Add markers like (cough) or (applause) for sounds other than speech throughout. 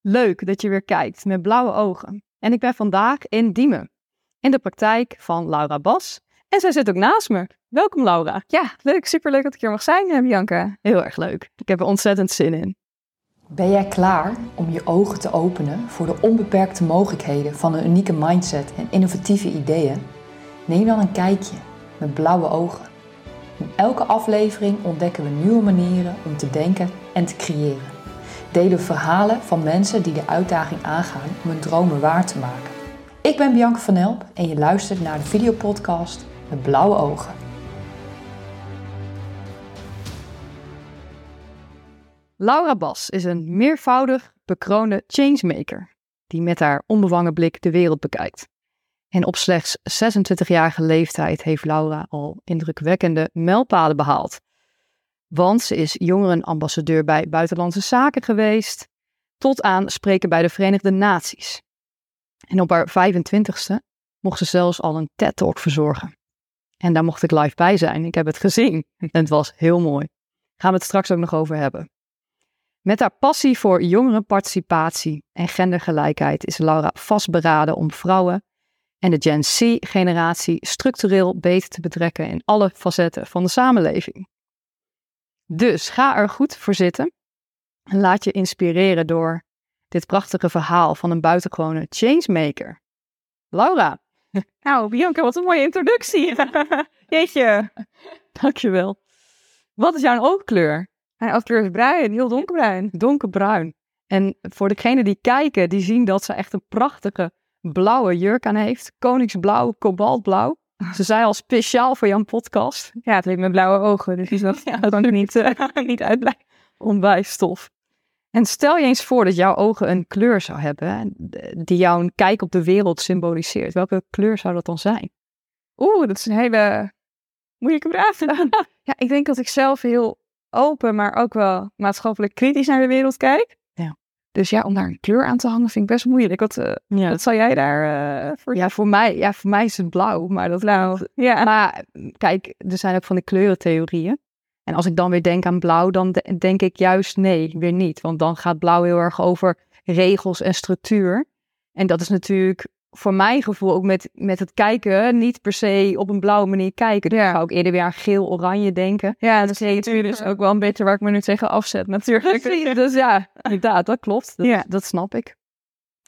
Leuk dat je weer kijkt met blauwe ogen. En ik ben vandaag in Diemen, in de praktijk van Laura Bas. En zij zit ook naast me. Welkom Laura. Ja, leuk. Superleuk dat ik hier mag zijn, eh, Bianca. Heel erg leuk. Ik heb er ontzettend zin in. Ben jij klaar om je ogen te openen voor de onbeperkte mogelijkheden van een unieke mindset en innovatieve ideeën? Neem dan een kijkje met blauwe ogen. In elke aflevering ontdekken we nieuwe manieren om te denken en te creëren. Delen verhalen van mensen die de uitdaging aangaan om hun dromen waar te maken. Ik ben Bianca van Elp en je luistert naar de videopodcast met blauwe ogen. Laura Bas is een meervoudig bekroonde changemaker die met haar onbevangen blik de wereld bekijkt. En op slechts 26-jarige leeftijd heeft Laura al indrukwekkende mijlpalen behaald. Want ze is jongerenambassadeur bij Buitenlandse Zaken geweest, tot aan spreken bij de Verenigde Naties. En op haar 25ste mocht ze zelfs al een TED-talk verzorgen. En daar mocht ik live bij zijn. Ik heb het gezien. En (laughs) het was heel mooi. Gaan we het straks ook nog over hebben. Met haar passie voor jongerenparticipatie en gendergelijkheid is Laura vastberaden om vrouwen en de Gen Z-generatie structureel beter te betrekken in alle facetten van de samenleving. Dus ga er goed voor zitten en laat je inspireren door dit prachtige verhaal van een buitengewone changemaker. Laura. (laughs) Nou, Bianca, wat een mooie introductie. (laughs) Jeetje. Dankjewel. Wat is jouw oogkleur? Mijn oogkleur is bruin, heel donkerbruin. Donkerbruin. En voor degenen die kijken, die zien dat ze echt een prachtige blauwe jurk aan heeft. Koningsblauw, kobaltblauw. Ze zei al speciaal voor jouw podcast. Ja, het heeft met blauwe ogen, dus dat, (laughs) ja, dat kan ik niet, uh, (laughs) niet uitblijven. Onwijs stof. En stel je eens voor dat jouw ogen een kleur zou hebben die jouw kijk op de wereld symboliseert. Welke kleur zou dat dan zijn? Oeh, dat is een hele moeilijke vraag. (laughs) ja, ik denk dat ik zelf heel open, maar ook wel maatschappelijk kritisch naar de wereld kijk. Dus ja, om daar een kleur aan te hangen vind ik best moeilijk. Wat, uh, ja. wat zal jij daar uh, voor? Ja, voor mij, ja, voor mij is het blauw, maar dat blauw. Ja. Maar kijk, er zijn ook van de kleurentheorieën. En als ik dan weer denk aan blauw, dan denk ik juist nee, weer niet. Want dan gaat blauw heel erg over regels en structuur. En dat is natuurlijk voor mijn gevoel ook met, met het kijken niet per se op een blauwe manier kijken. Dus ja. ga ik eerder weer aan geel-oranje denken. Ja, dat is natuurlijk dus ook wel een beetje waar ik me nu tegen afzet natuurlijk. (laughs) dus ja, (laughs) inderdaad, dat klopt. Dat, ja. dat snap ik.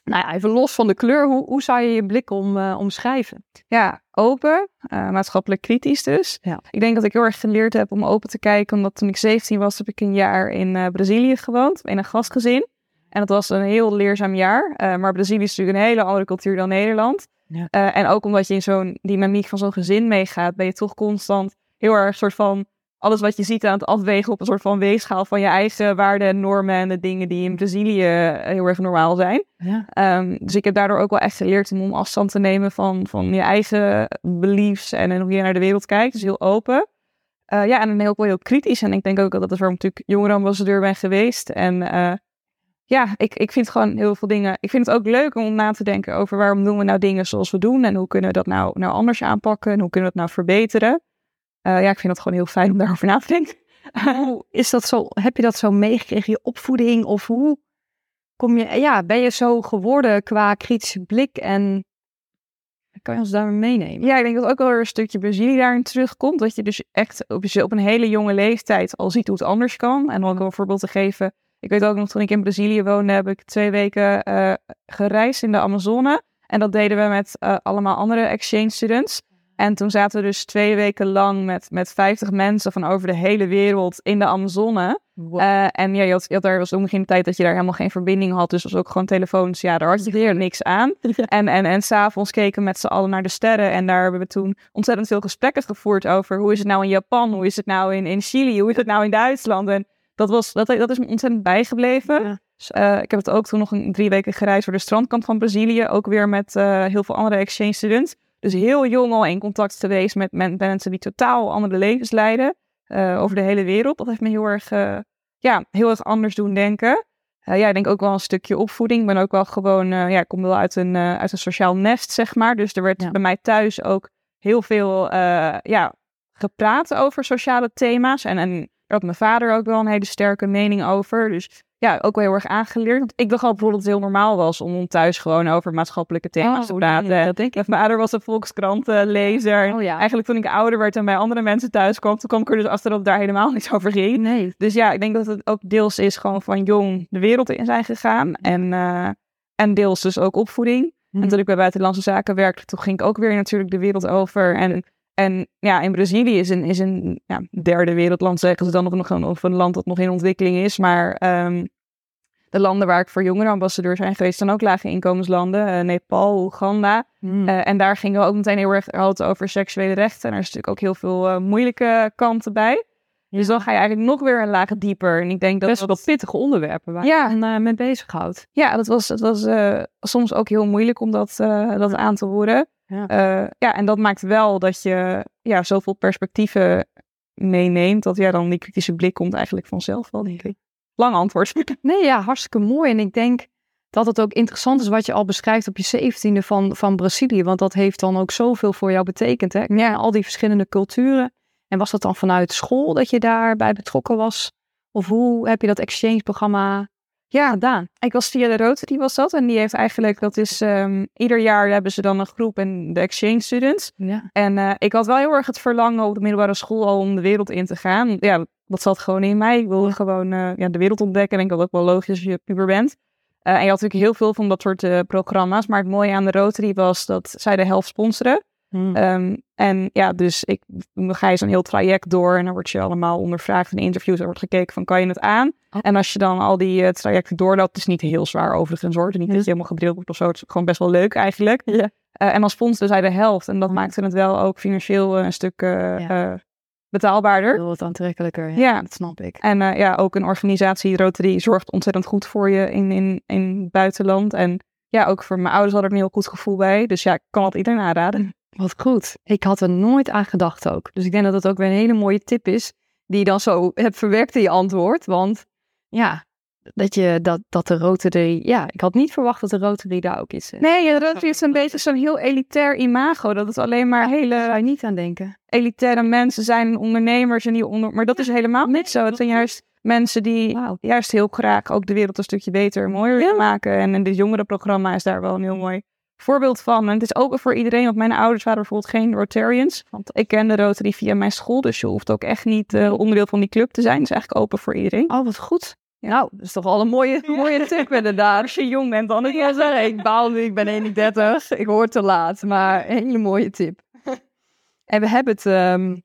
Nou ja, even los van de kleur, hoe, hoe zou je je blik om, uh, omschrijven? Ja, open, uh, maatschappelijk kritisch dus. Ja. Ik denk dat ik heel erg geleerd heb om open te kijken, omdat toen ik 17 was, heb ik een jaar in uh, Brazilië gewoond, in een gastgezin. En dat was een heel leerzaam jaar. Uh, maar Brazilië is natuurlijk een hele andere cultuur dan Nederland. Ja. Uh, en ook omdat je in zo'n dynamiek van zo'n gezin meegaat, ben je toch constant heel erg soort van alles wat je ziet aan het afwegen op een soort van weegschaal van je eigen waarden en normen en de dingen die in Brazilië heel erg normaal zijn. Ja. Um, dus ik heb daardoor ook wel echt geleerd om afstand te nemen van, van je eigen beliefs en, hoe je naar de wereld kijkt. Dus heel open. Uh, ja, en dan ook wel heel kritisch. En ik denk ook dat dat is waarom ik natuurlijk jongerenambassadeur ben geweest. En ja, ik, ik vind gewoon heel veel dingen. Ik vind het ook leuk om na te denken over waarom doen we nou dingen zoals we doen en hoe kunnen we dat nou, nou anders aanpakken en hoe kunnen we dat nou verbeteren. Uh, ja, ik vind het gewoon heel fijn om daarover na te denken. (laughs) hoe is dat zo? Heb je dat zo meegekregen, je opvoeding of hoe kom je? Ja, ben je zo geworden qua kritische blik en kan je ons daar meenemen? Ja, ik denk dat ook wel een stukje Brazilië daarin terugkomt. Dat je dus echt op, op een hele jonge leeftijd al ziet hoe het anders kan. En om ook een voorbeeld te geven. Ik weet ook nog, toen ik in Brazilië woonde, heb ik twee weken uh, gereisd in de Amazone. En dat deden we met uh, allemaal andere exchange students. En toen zaten we dus twee weken lang met, met 50 mensen van over de hele wereld in de Amazone. Wow. Uh, en ja, je had, je had daar was ook nog de tijd dat je daar helemaal geen verbinding had. Dus was ook gewoon telefoons. Ja, daar had je weer niks aan. (laughs) Ja. En, en, en s'avonds keken we met z'n allen naar de sterren. En daar hebben we toen ontzettend veel gesprekken gevoerd over hoe is het nou in Japan? Hoe is het nou in, in Chili? Hoe is het nou in Duitsland? En dat, was, dat, dat is me ontzettend bijgebleven. Ja. Dus, uh, ik heb het ook toen nog een drie weken gereisd door de strandkant van Brazilië. Ook weer met uh, heel veel andere exchange students. Dus heel jong al in contact geweest met, met mensen die totaal andere levens leiden. Uh, over de hele wereld. Dat heeft me heel erg, ja, heel erg anders doen denken. ja, ik denk ook wel een stukje opvoeding. Ik ben ook wel gewoon, ja, ik kom wel uit een, uit een sociaal nest, zeg maar. Dus er werd Ja. bij mij thuis ook heel veel, ja, gepraat over sociale thema's. En, en daar had mijn vader ook wel een hele sterke mening over. Dus ja, ook wel heel erg aangeleerd. Want ik dacht al bijvoorbeeld dat het heel normaal was om thuis gewoon over maatschappelijke thema's te Oh, praten. nee, dat denk ik. Mijn vader was een volkskrantenlezer. Oh ja. Eigenlijk toen ik ouder werd en bij andere mensen thuis kwam, toen kwam ik er dus achter dat het daar helemaal niet (laughs) over ging. Nee. Dus ja, ik denk dat het ook deels is gewoon van jong de wereld in zijn gegaan. En, eh, en deels dus ook opvoeding. Mhm. En toen ik bij Buitenlandse Zaken werkte, toen ging ik ook weer natuurlijk de wereld over. En, en ja, in Brazilië is een, is een ja, derde wereldland, zeggen ze dan, of, nog een, of een land dat nog in ontwikkeling is. Maar ehm, de landen waar ik voor jongerenambassadeur zijn geweest, zijn ook lage inkomenslanden. eh, Nepal, Oeganda. Mhm. Eh, en daar gingen we ook meteen heel erg hadden over seksuele rechten. En er is natuurlijk ook heel veel eh, moeilijke kanten bij. Dus dan ga je eigenlijk nog weer een laag dieper. En ik denk dat Best dat, wel pittige onderwerpen waar Ja. je mee bezighoudt. ja, dat was, dat was soms ook heel moeilijk om dat, dat aan te horen. Ja. Eh, ja, en dat maakt wel dat je ja, zoveel perspectieven meeneemt. Dat ja, dan die kritische blik komt eigenlijk vanzelf wel, denk ik. Lang antwoord. (laughs) Nee, ja, hartstikke mooi. En ik denk dat het ook interessant is wat je al beschrijft op je zeventiende van, van Brazilië. Want dat heeft dan ook zoveel voor jou betekend. Hè? Ja, al die verschillende culturen. En was dat dan vanuit school dat je daarbij betrokken was? Of hoe heb je dat exchange-programma Ja, gedaan? ik was via de Rotary was dat. En die heeft eigenlijk, dat is ehm, ieder jaar hebben ze dan een groep en de exchange students. Ja. En eh, ik had wel heel erg het verlangen op de middelbare school al om de wereld in te gaan. Ja, dat zat gewoon in mij. Ik wilde gewoon eh, ja, de wereld ontdekken. En ik had ook wel logisch als je puber bent. Eh, en je had natuurlijk heel veel van dat soort programma's. Maar het mooie aan de Rotary was dat zij de helft sponsoren. Hm. Ehm, en ja, dus ik, dan ga je zo'n heel traject door en dan word je allemaal ondervraagd in interviews. Er wordt gekeken van, kan je het aan? Oh. En als je dan al die eh, trajecten doorloopt, het is niet heel zwaar overigens hoor. Het is niet dat je helemaal gedrild wordt of zo. Het is gewoon best wel leuk eigenlijk. Eh, en dan sponsoren zij de helft. En dat Oh. maakte het wel ook financieel eh, een stuk Ja. betaalbaarder. Heel wat aantrekkelijker. Ja, Ja. dat snap ik. En ja, ook een organisatie, Rotary, zorgt ontzettend goed voor je in, in, in het buitenland. En ja, ook voor mijn ouders hadden er een heel goed gevoel bij. Dus ja, ik kan het iedereen aanraden. Wat goed. Ik had er nooit aan gedacht ook. Dus ik denk dat dat ook weer een hele mooie tip is. Die je dan zo hebt verwerkt in je antwoord. Want ja, dat, je, dat, dat de Rotary... Ja, ik had niet verwacht dat de Rotary daar ook is. Nee, Nee, ja, Rotary is een beetje zo'n heel elitair imago. Dat het alleen maar daar hele zou je niet aan denken. elitaire mensen zijn, ondernemers en die onder... Maar dat is helemaal niet zo. Het zijn juist mensen die Wauw. juist heel graag ook de wereld een stukje beter en mooier willen Ja. maken. En, en dit jongerenprogramma is daar wel een heel mooi voorbeeld van. En het is open voor iedereen, want mijn ouders waren bijvoorbeeld geen Rotarians. Want ik kende Rotary via mijn school, dus je hoeft ook echt niet eh, onderdeel van die club te zijn. Het is eigenlijk open voor iedereen. Oh, wat goed. Nou, dat is toch al een mooie, (laughs) mooie tip inderdaad. Als je jong bent dan. Ik wil zeggen, ik baal nu, ik ben (laughs) 31, ik hoor te laat, maar een hele mooie tip. (laughs) En we hebben het, ehm,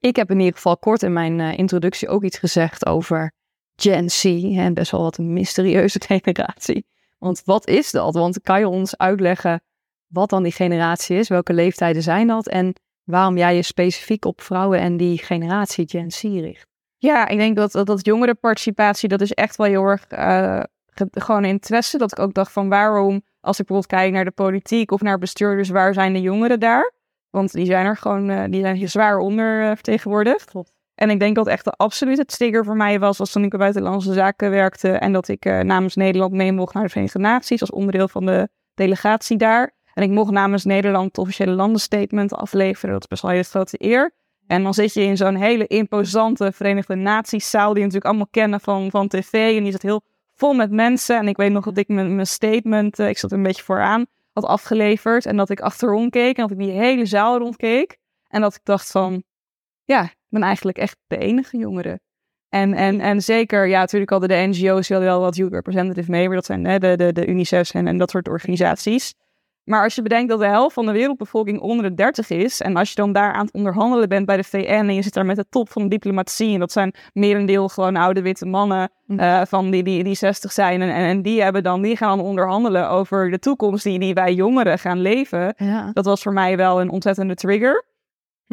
ik heb in ieder geval kort in mijn eh, introductie ook iets gezegd over Gen Z, hè, best wel wat een mysterieuze generatie. Want wat is dat? Want kan je ons uitleggen wat dan die generatie is? Welke leeftijden zijn dat? En waarom jij je specifiek op vrouwen en die generatie Gen Z richt? Ja, ik denk dat, dat, dat jongerenparticipatie, dat is echt wel heel erg eh, ge- gewoon interesse. Dat ik ook dacht van waarom, als ik bijvoorbeeld kijk naar de politiek of naar bestuurders, waar zijn de jongeren daar? Want die zijn er gewoon, eh, die zijn hier zwaar onder eh, vertegenwoordigd. Klopt. En ik denk dat echt de absolute trigger voor mij was, was toen ik bij Buitenlandse Zaken werkte en dat ik eh, namens Nederland mee mocht naar de Verenigde Naties als onderdeel van de delegatie daar. En ik mocht namens Nederland het officiële landenstatement afleveren. Dat is best wel een grote eer. En dan zit je in zo'n hele imposante Verenigde Naties zaal, die je natuurlijk allemaal kennen van, van tv. En die zit heel vol met mensen. En ik weet nog dat ik mijn, mijn statement, eh, ik zat een beetje vooraan, had afgeleverd. En dat ik achterom keek en dat ik die hele zaal rondkeek. En dat ik dacht van, ja, ben eigenlijk echt de enige jongere. En, en, en zeker, ja, natuurlijk hadden de NGO's wel wat youth representative mee, maar dat zijn hè, de, de, de UNICEF en, en dat soort organisaties. Maar als je bedenkt dat de helft van de wereldbevolking onder de 30 is, en als je dan daar aan het onderhandelen bent bij de VN en je zit daar met de top van de diplomatie, en dat zijn merendeel gewoon oude witte mannen Mhm. eh, van die, die, die 60 zijn, en, en, die, hebben dan, die gaan onderhandelen over de toekomst die, die wij jongeren gaan leven. Ja. Dat was voor mij wel een ontzettende trigger.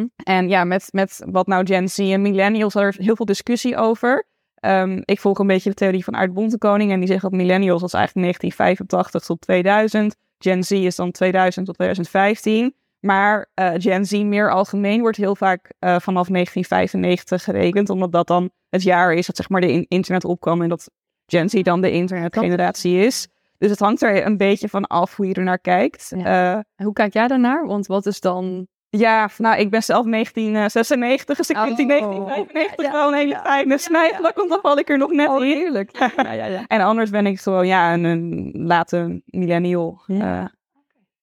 Hm. En ja, met, met wat nou Gen Z en millennials, er is heel veel discussie over. Ehm, ik volg een beetje de theorie van Aart Bontekoning en die zegt dat millennials, is eigenlijk 1985 tot 2000. Gen Z is dan 2000 tot 2015. Maar eh, Gen Z meer algemeen wordt heel vaak eh, vanaf 1995 gerekend, omdat dat dan het jaar is dat zeg maar de in- internet opkwam en dat Gen Z dan de internetgeneratie is. Dus het hangt er een beetje van af hoe je er naar kijkt. Ja. Eh, hoe kijk jij daarnaar? Want wat is dan Ja, nou, ik ben zelf 1996, dus ik vind die 1995 ja, wel een hele ja, fijne snijvlak, want dan val ik er nog net in. heerlijk. Ja, ja, ja. (laughs) En anders ben ik gewoon, ja, een, een late millennial. Ja. Ja,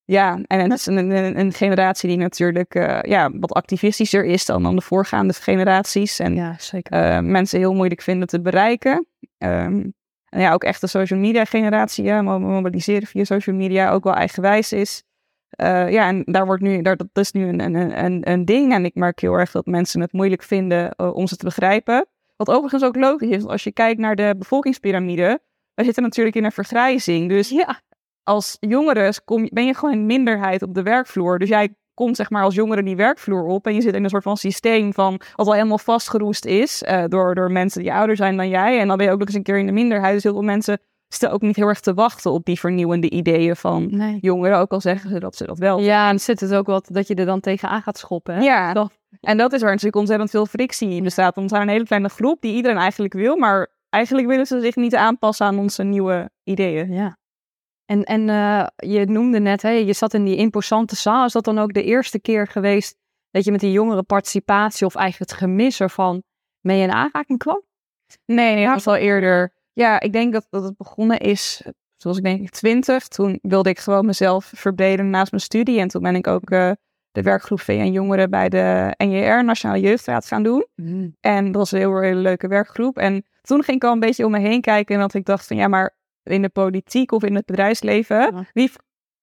ja en het is een, een, een generatie die natuurlijk eh, ja, wat activistischer is dan, dan de voorgaande generaties. En Ja, zeker. eh, mensen heel moeilijk vinden te bereiken. Ehm, en ja, ook echt de social media generatie, ja, mo- mobiliseren via social media, ook wel eigenwijs is. Eh, ja, en daar wordt nu, daar, dat is nu een, een, een, een ding. En ik merk heel erg dat mensen het moeilijk vinden eh, om ze te begrijpen. Wat overigens ook logisch is, als je kijkt naar de bevolkingspyramide, wij zitten natuurlijk in een vergrijzing. Dus ja. als jongere kom, ben je gewoon een minderheid op de werkvloer. Dus jij komt zeg maar als jongere die werkvloer op en je zit in een soort van systeem van wat al helemaal vastgeroest is eh, door, door mensen die ouder zijn dan jij. En dan ben je ook nog eens een keer in de minderheid. Dus heel veel mensen zitten ook niet heel erg te wachten op die vernieuwende ideeën van Nee. jongeren. Ook al zeggen ze dat ze dat wel. Ja, en zit het ook wat dat je er dan tegenaan gaat schoppen. Hè? Ja, Dat- en dat is waar natuurlijk ontzettend veel frictie in bestaat. Want we zijn een hele kleine groep die iedereen eigenlijk wil, maar eigenlijk willen ze zich niet aanpassen aan onze nieuwe ideeën. Ja. En, en eh, je noemde net, hè, je zat in die imposante zaal. Is dat dan ook de eerste keer geweest dat je met die jongere participatie of eigenlijk het gemis ervan mee in aanraking kwam? Nee, nee, dat was al eerder. Ja, ik denk dat, dat het begonnen is, zoals ik denk ik twintig. Toen wilde ik gewoon mezelf verbreden naast mijn studie. En toen ben ik ook eh, de werkgroep VN Jongeren bij de NJR, Nationale Jeugdraad, gaan doen. En dat was een heel, hele leuke werkgroep. En toen ging ik al een beetje om me heen kijken. En dat ik dacht van ja, maar in de politiek of in het bedrijfsleven, Ja. wie,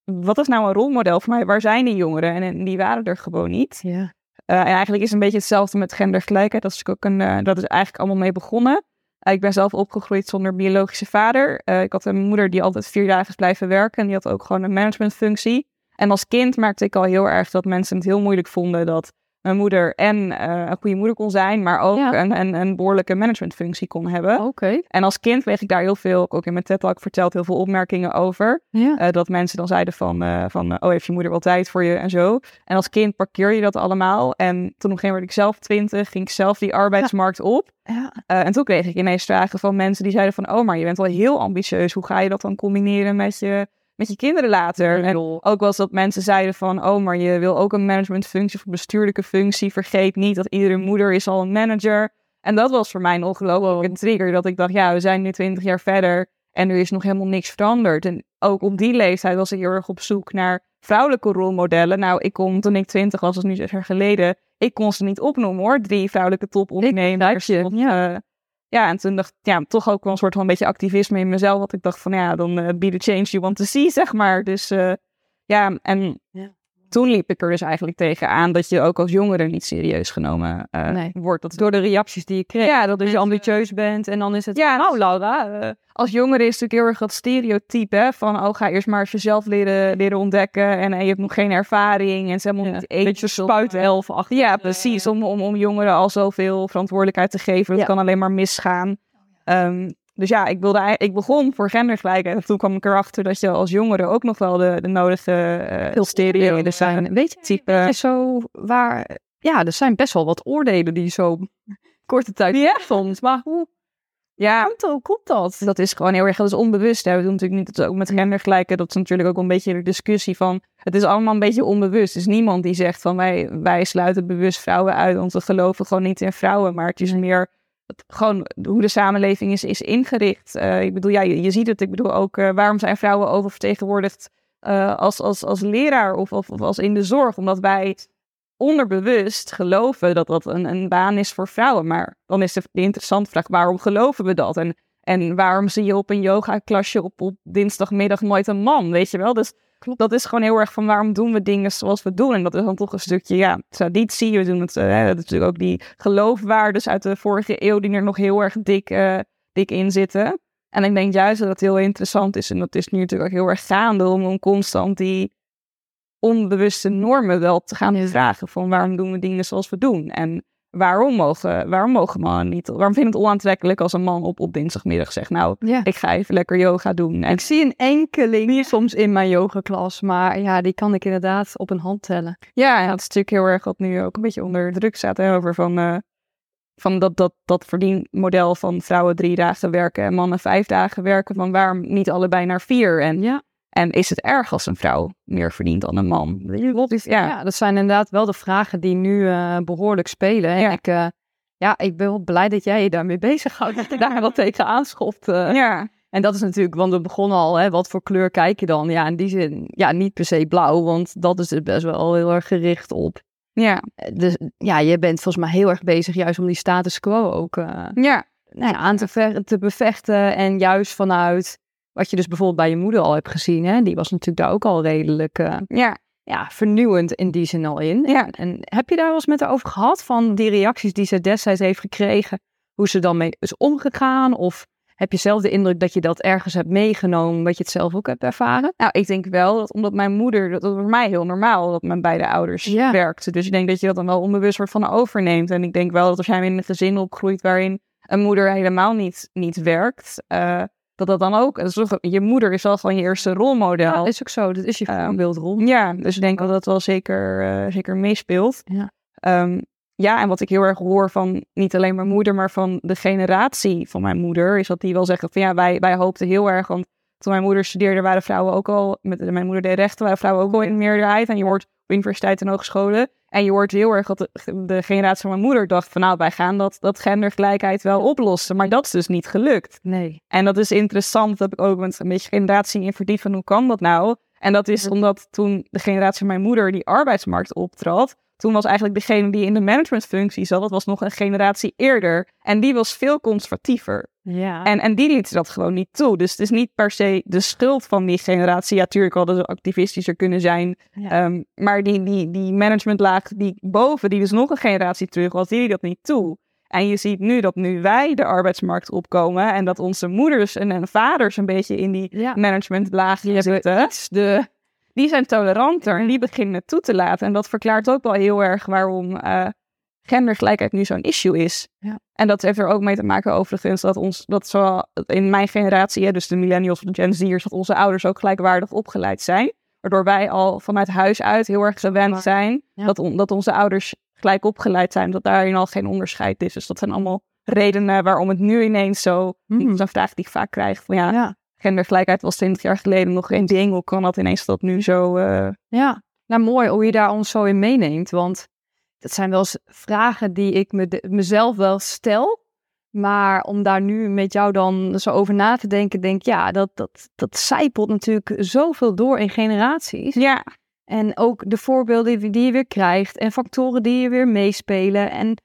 wat is nou een rolmodel voor mij? Waar zijn die jongeren? En, en die waren er gewoon niet. Ja. Eh, en eigenlijk is het een beetje hetzelfde met gendergelijkheid. Dat is, ook een, eh, dat is eigenlijk allemaal mee begonnen. Eh, ik ben zelf opgegroeid zonder biologische vader. Eh, ik had een moeder die altijd vier dagen is blijven werken. En die had ook gewoon een managementfunctie. En als kind merkte ik al heel erg dat mensen het heel moeilijk vonden dat mijn moeder en eh, een goede moeder kon zijn, maar ook Ja. een, een, een behoorlijke managementfunctie kon hebben. Oké. En als kind kreeg ik daar heel veel, ook in mijn TED-talk verteld, heel veel opmerkingen over. Ja. Eh, dat mensen dan zeiden van, eh, van oh, heeft je moeder wel tijd voor je en zo. En als kind parkeer je dat allemaal. En toen op een gegeven moment werd ik zelf twintig, ging ik zelf die arbeidsmarkt op. ja. Eh, en toen kreeg ik ineens vragen van mensen die zeiden van, oh, maar je bent wel heel ambitieus. Hoe ga je dat dan combineren met je, met je kinderen later? En ook wel eens dat mensen zeiden van, oh, maar je wil ook een managementfunctie of een bestuurlijke functie. Vergeet niet dat iedere moeder is al een manager. En dat was voor mij een ongelooflijke trigger. Dat ik dacht, ja, we zijn nu twintig jaar verder en er is nog helemaal niks veranderd. En ook op die leeftijd was ik heel erg op zoek naar vrouwelijke rolmodellen. Nou, ik kon toen ik twintig was, dat is nu zes jaar geleden, ik kon ze niet opnoemen hoor. Drie vrouwelijke topondernemers. ja. eh, ja, en toen dacht ik, ja, toch ook wel een soort van een beetje activisme in mezelf. Dat ik dacht van, ja, dan eh, be the change you want to see, (laughs) zeg maar. Dus eh, ja, en Ja. Toen liep ik er dus eigenlijk tegen aan dat je ook als jongere niet serieus genomen eh, Nee. wordt. Dat Door de reacties die je kreeg. Ja, dat dat je ambitieus bent en dan is het... Ja, nou Laura, eh, als jongere is natuurlijk heel erg dat stereotype hè, van oh ga eerst maar eens jezelf leren, leren ontdekken en, je hebt nog geen ervaring en ze hebben ja, een beetje spuitelf achter. Ja, precies. Om, om, om jongeren al zoveel verantwoordelijkheid te geven. Dat Ja. kan alleen maar misgaan. Ehm, dus ja, ik, wilde, ik begon voor gendergelijkheid. En toen kwam ik erachter dat je als jongere ook nog wel de, de nodige eh Veel stereotypen er zijn. Weet je, type. zo waar... Ja, er zijn best wel wat oordelen die zo korte tijd Ja. soms. Maar hoe Ja, komt, hoe komt dat? dat is gewoon heel erg, dat is onbewust. Hè. We doen natuurlijk niet dat ook met gendergelijkheid. Dat is natuurlijk ook een beetje de discussie van, het is allemaal een beetje onbewust. Er is niemand die zegt van, wij, wij sluiten bewust vrouwen uit, want we geloven gewoon niet in vrouwen. Maar het is meer gewoon hoe de samenleving is, is ingericht. Eh, ik bedoel, ja, je, ziet het. Ik bedoel ook, eh, waarom zijn vrouwen oververtegenwoordigd eh, als, als, als leraar of, of, als in de zorg? Omdat wij onderbewust geloven dat dat een, een baan is voor vrouwen. Maar dan is de, interessante vraag, waarom geloven we dat? En, en waarom zie je op een yoga-klasje op, op dinsdagmiddag nooit een man, weet je wel? Dus Klopt. dat is gewoon heel erg van waarom doen we dingen zoals we doen? En dat is dan toch een stukje, ja, traditie. We doen het, eh, hè, dat is natuurlijk ook die geloofwaardes uit de vorige eeuw die er nog heel erg dik, eh, dik in zitten. En ik denk juist dat het heel interessant is. En dat is nu natuurlijk ook heel erg gaande om, om constant die onbewuste normen wel te gaan vragen. Van waarom doen we dingen zoals we doen? En waarom mogen, waarom mogen mannen niet? Waarom vind je het onaantrekkelijk als een man op, op dinsdagmiddag zegt... Nou, Ja. ik ga even lekker yoga doen. En Ik zie een enkeling soms in mijn yogaklas, maar ja, die kan ik inderdaad op een hand tellen. Ja, ja, het is natuurlijk heel erg wat nu ook een beetje onder druk staat hè, over van, eh, van dat, dat, dat verdienmodel van vrouwen drie dagen werken en mannen vijf dagen werken. Van waarom niet allebei naar vier? En, Ja. En is het erg als een vrouw meer verdient dan een man? Ja. ja, dat zijn inderdaad wel de vragen die nu uh, behoorlijk spelen. En Ja. ik, eh, ja, ik ben wel blij dat jij je daarmee (laughs) bezighoudt. Dat je daar wat tegen aanschopt. eh. Ja, En dat is natuurlijk, want we begonnen al, hè, wat voor kleur kijk je dan? Ja, in die zin, ja, niet per se blauw, want dat is het best wel heel erg gericht op. ja, Eh, Dus ja, je bent volgens mij heel erg bezig juist om die status quo ook eh, ja. nou ja, aan te, ver- te bevechten. En juist vanuit wat je dus bijvoorbeeld bij je moeder al hebt gezien, hè, die was natuurlijk daar ook al redelijk eh, Ja, ja, vernieuwend in die zin al in. Ja. En heb je daar wel eens met haar over gehad van die reacties die ze destijds heeft gekregen, hoe ze dan mee is omgegaan? Of heb je zelf de indruk dat je dat ergens hebt meegenomen, dat je het zelf ook hebt ervaren? nou, ik denk wel dat omdat mijn moeder, dat was voor mij heel normaal dat mijn beide ouders Ja. werkten. Dus ik denk dat je dat dan wel onbewust wordt van overneemt. En ik denk wel dat als jij in een gezin opgroeit waarin een moeder helemaal niet, niet werkt, eh, dat dat dan ook, toch- je moeder is wel gewoon je eerste rolmodel. Ja, is ook zo. Dat is je Ehm, voorbeeldrol. Ja, dus ik denk dat dat wel zeker, eh, zeker meespeelt. Ja. Ehm, ja, en wat ik heel erg hoor van niet alleen mijn moeder, maar van de generatie van mijn moeder, is dat die wel zeggen van ja, wij, wij hoopten heel erg, want toen mijn moeder studeerde waren vrouwen ook al, met, mijn moeder deed rechten, waren vrouwen ook al in de meerderheid. En je hoort op universiteiten en hogescholen. En je hoort heel erg dat de, de generatie van mijn moeder dacht van nou, wij gaan dat, dat gendergelijkheid wel oplossen. Maar dat is dus niet gelukt. Nee. En dat is interessant, dat heb ik ook met een beetje generatie in verdiept van hoe kan dat nou? En dat is omdat toen de generatie van mijn moeder die arbeidsmarkt optrad, toen was eigenlijk degene die in de managementfunctie zat, dat was nog een generatie eerder. En die was veel conservatiever. Ja. En, en die liet dat gewoon niet toe. Dus het is niet per se de schuld van die generatie. Ja, natuurlijk hadden ze activistischer kunnen zijn. Ja. Ehm, maar die, die, die managementlaag die boven, die dus nog een generatie terug was, die liet dat niet toe. En je ziet nu dat nu wij de arbeidsmarkt opkomen en dat onze moeders en, en vaders een beetje in die ja. managementlaag zitten. de... Die zijn toleranter en die beginnen het toe te laten. En dat verklaart ook wel heel erg waarom eh, gendergelijkheid nu zo'n issue is. Ja. En dat heeft er ook mee te maken overigens dat ons, dat zowel in mijn generatie, hè, dus de millennials of de Gen Z'ers, dat onze ouders ook gelijkwaardig opgeleid zijn. Waardoor wij al vanuit huis uit heel erg gewend zijn Ja. dat, on- dat onze ouders gelijk opgeleid zijn. Dat daarin al geen onderscheid is. Dus dat zijn allemaal redenen waarom het nu ineens zo, dat is een vraag die ik vaak krijg, van ja, Ja. Gendergelijkheid was 20 jaar geleden nog geen ding. Hoe kan dat ineens dat nu zo... eh, Ja, nou mooi hoe je daar ons zo in meeneemt. Want dat zijn wel eens vragen die ik me de- mezelf wel stel. Maar om daar nu met jou dan zo over na te denken, denk ik, ja, dat, dat, dat zijpelt natuurlijk zoveel door in generaties. Ja, En ook de voorbeelden die- die je weer krijgt en factoren die je weer meespelen en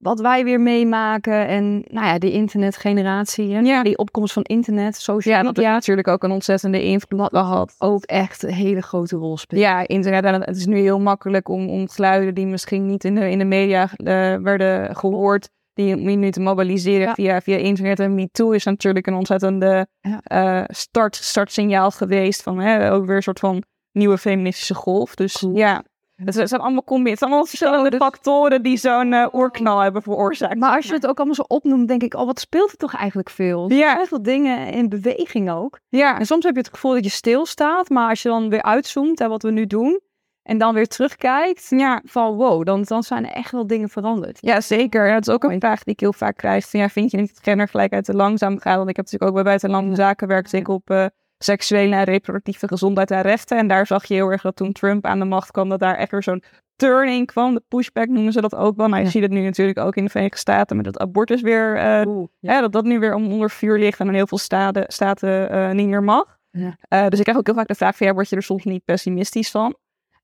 wat wij weer meemaken. En nou ja, die internetgeneratie, hè? Ja. die opkomst van internet, social ja dat media, natuurlijk ook een ontzettende invloed gehad. ook echt een hele grote rol speelt. Ja, internet. En het is nu heel makkelijk om, om geluiden die misschien niet in de, in de media eh, werden gehoord, die nu te mobiliseren Ja. via, via internet. En MeToo is natuurlijk een ontzettende eh, start, startsignaal geweest van hè, ook weer een soort van nieuwe feministische golf. Dus ja, het zijn allemaal combi- het zijn allemaal verschillende factoren die zo'n eh, oorknal hebben veroorzaakt. Maar als je het ook allemaal zo opnoemt, denk ik, oh, wat speelt er toch eigenlijk veel? Ja. Heel veel dingen in beweging ook. Ja, En soms heb je het gevoel dat je stilstaat, maar als je dan weer uitzoomt en wat we nu doen, en dan weer terugkijkt, ja. van wow, dan, dan zijn er echt wel dingen veranderd. Ja, zeker. En dat is ook een vraag die ik heel vaak krijg. Van, ja, vind je niet dat gendergelijkheid te langzaam gaat? Want ik heb natuurlijk ook bij Buitenlandse Zaken werkte ik op eh, seksuele en reproductieve gezondheid en rechten. En daar zag je heel erg dat toen Trump aan de macht kwam, dat daar echt weer zo'n turning kwam. De pushback noemen ze dat ook wel. Maar je Ja. ziet het nu natuurlijk ook in de Verenigde Staten met het abortus weer... eh, Oeh, ja. dat dat nu weer onder vuur ligt en in heel veel staten, staten eh, niet meer mag. Ja. Eh, dus ik krijg ook heel vaak de vraag van, ja, word je er soms niet pessimistisch van?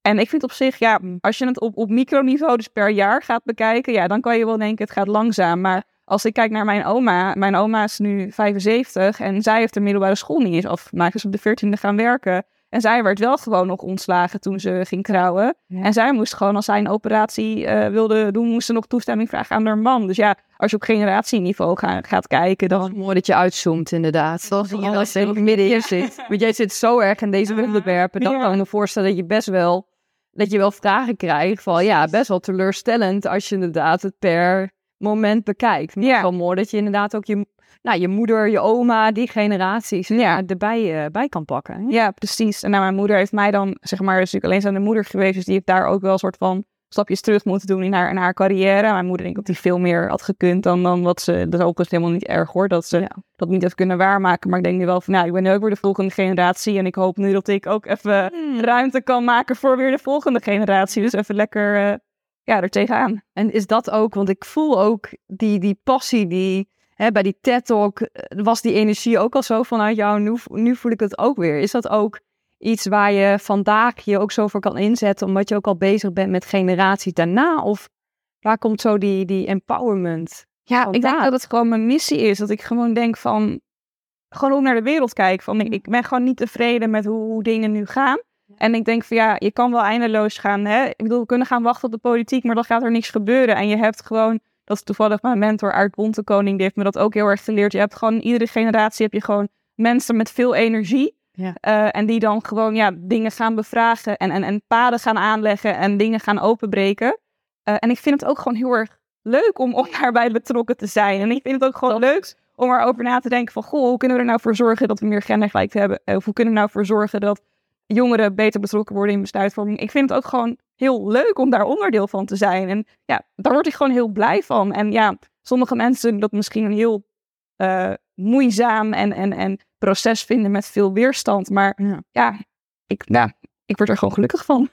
En ik vind op zich, ja, als je het op, op microniveau, dus per jaar gaat bekijken, ja, dan kan je wel denken, het gaat langzaam. Maar als ik kijk naar mijn oma, mijn oma is nu 75 en zij heeft de middelbare school niet eens afgemaakt. Dus op de 14e gaan werken. En zij werd wel gewoon nog ontslagen toen ze ging trouwen. Ja. En zij moest gewoon, als zij een operatie eh, wilde doen, moest ze nog toestemming vragen aan haar man. Dus ja, als je op generatieniveau ga- gaat kijken, dan... Mooi dat je uitzoomt, inderdaad. Je Als dat je er middenin zit. Want jij zit zo erg in deze onderwerpen. Dan kan ik me voorstellen dat je best wel, dat je wel vragen krijgt van ja, best wel teleurstellend als je inderdaad het per moment bekijkt. Maar Ja. wel mooi dat je inderdaad ook je, nou, je moeder, je oma, die generaties Ja. eh, erbij eh, bij kan pakken. Ja, precies. En nou, mijn moeder heeft mij dan, zeg maar, dus ik alleen zijn de moeder geweest, dus die heeft daar ook wel een soort van stapjes terug moeten doen in haar, in haar carrière. Mijn moeder denkt dat hij veel meer had gekund dan, dan wat ze... Dat is overigens helemaal niet erg hoor, dat ze dat niet heeft kunnen waarmaken. Maar ik denk nu wel van, nou, ik ben nu ook weer de volgende generatie. En ik hoop nu dat ik ook even Hmm. ruimte kan maken voor weer de volgende generatie. Dus even lekker, eh, ja, er tegenaan. En is dat ook, want ik voel ook die, die passie, die hè, bij die TED-talk eh, was die energie ook al zo vanuit jou. Nu, nu voel ik het ook weer. Is dat ook iets waar je vandaag je ook zo voor kan inzetten, omdat je ook al bezig bent met generaties daarna? Of waar komt zo die, die empowerment? Ja, ik denk dat het gewoon mijn missie is. Dat ik gewoon denk van, gewoon ik naar de wereld kijk. Van, ik, ik ben gewoon niet tevreden met hoe, hoe dingen nu gaan. En ik denk van ja, je kan wel eindeloos gaan. Hè? Ik bedoel, we kunnen gaan wachten op de politiek, maar dan gaat er niks gebeuren. En je hebt gewoon, dat is toevallig mijn mentor Aart Bontekoning, die heeft me dat ook heel erg geleerd. Je hebt gewoon, iedere generatie heb je gewoon mensen met veel energie. Ja. Eh, en die dan gewoon ja, dingen gaan bevragen en, en, en paden gaan aanleggen en dingen gaan openbreken. Eh, en ik vind het ook gewoon heel erg leuk om, om daarbij betrokken te zijn. En ik vind het ook gewoon leuk om erover na te denken van... Goh, hoe kunnen we er nou voor zorgen dat we meer gendergelijk hebben? Of hoe kunnen we er nou voor zorgen dat jongeren beter betrokken worden in besluitvorming? Ik vind het ook gewoon heel leuk om daar onderdeel van te zijn. En ja, daar word ik gewoon heel blij van. En ja, sommige mensen dat misschien een heel eh, moeizaam en, en, en proces vinden met veel weerstand. Maar Ja. ja, ik, nou, ik word er gewoon gelukkig van.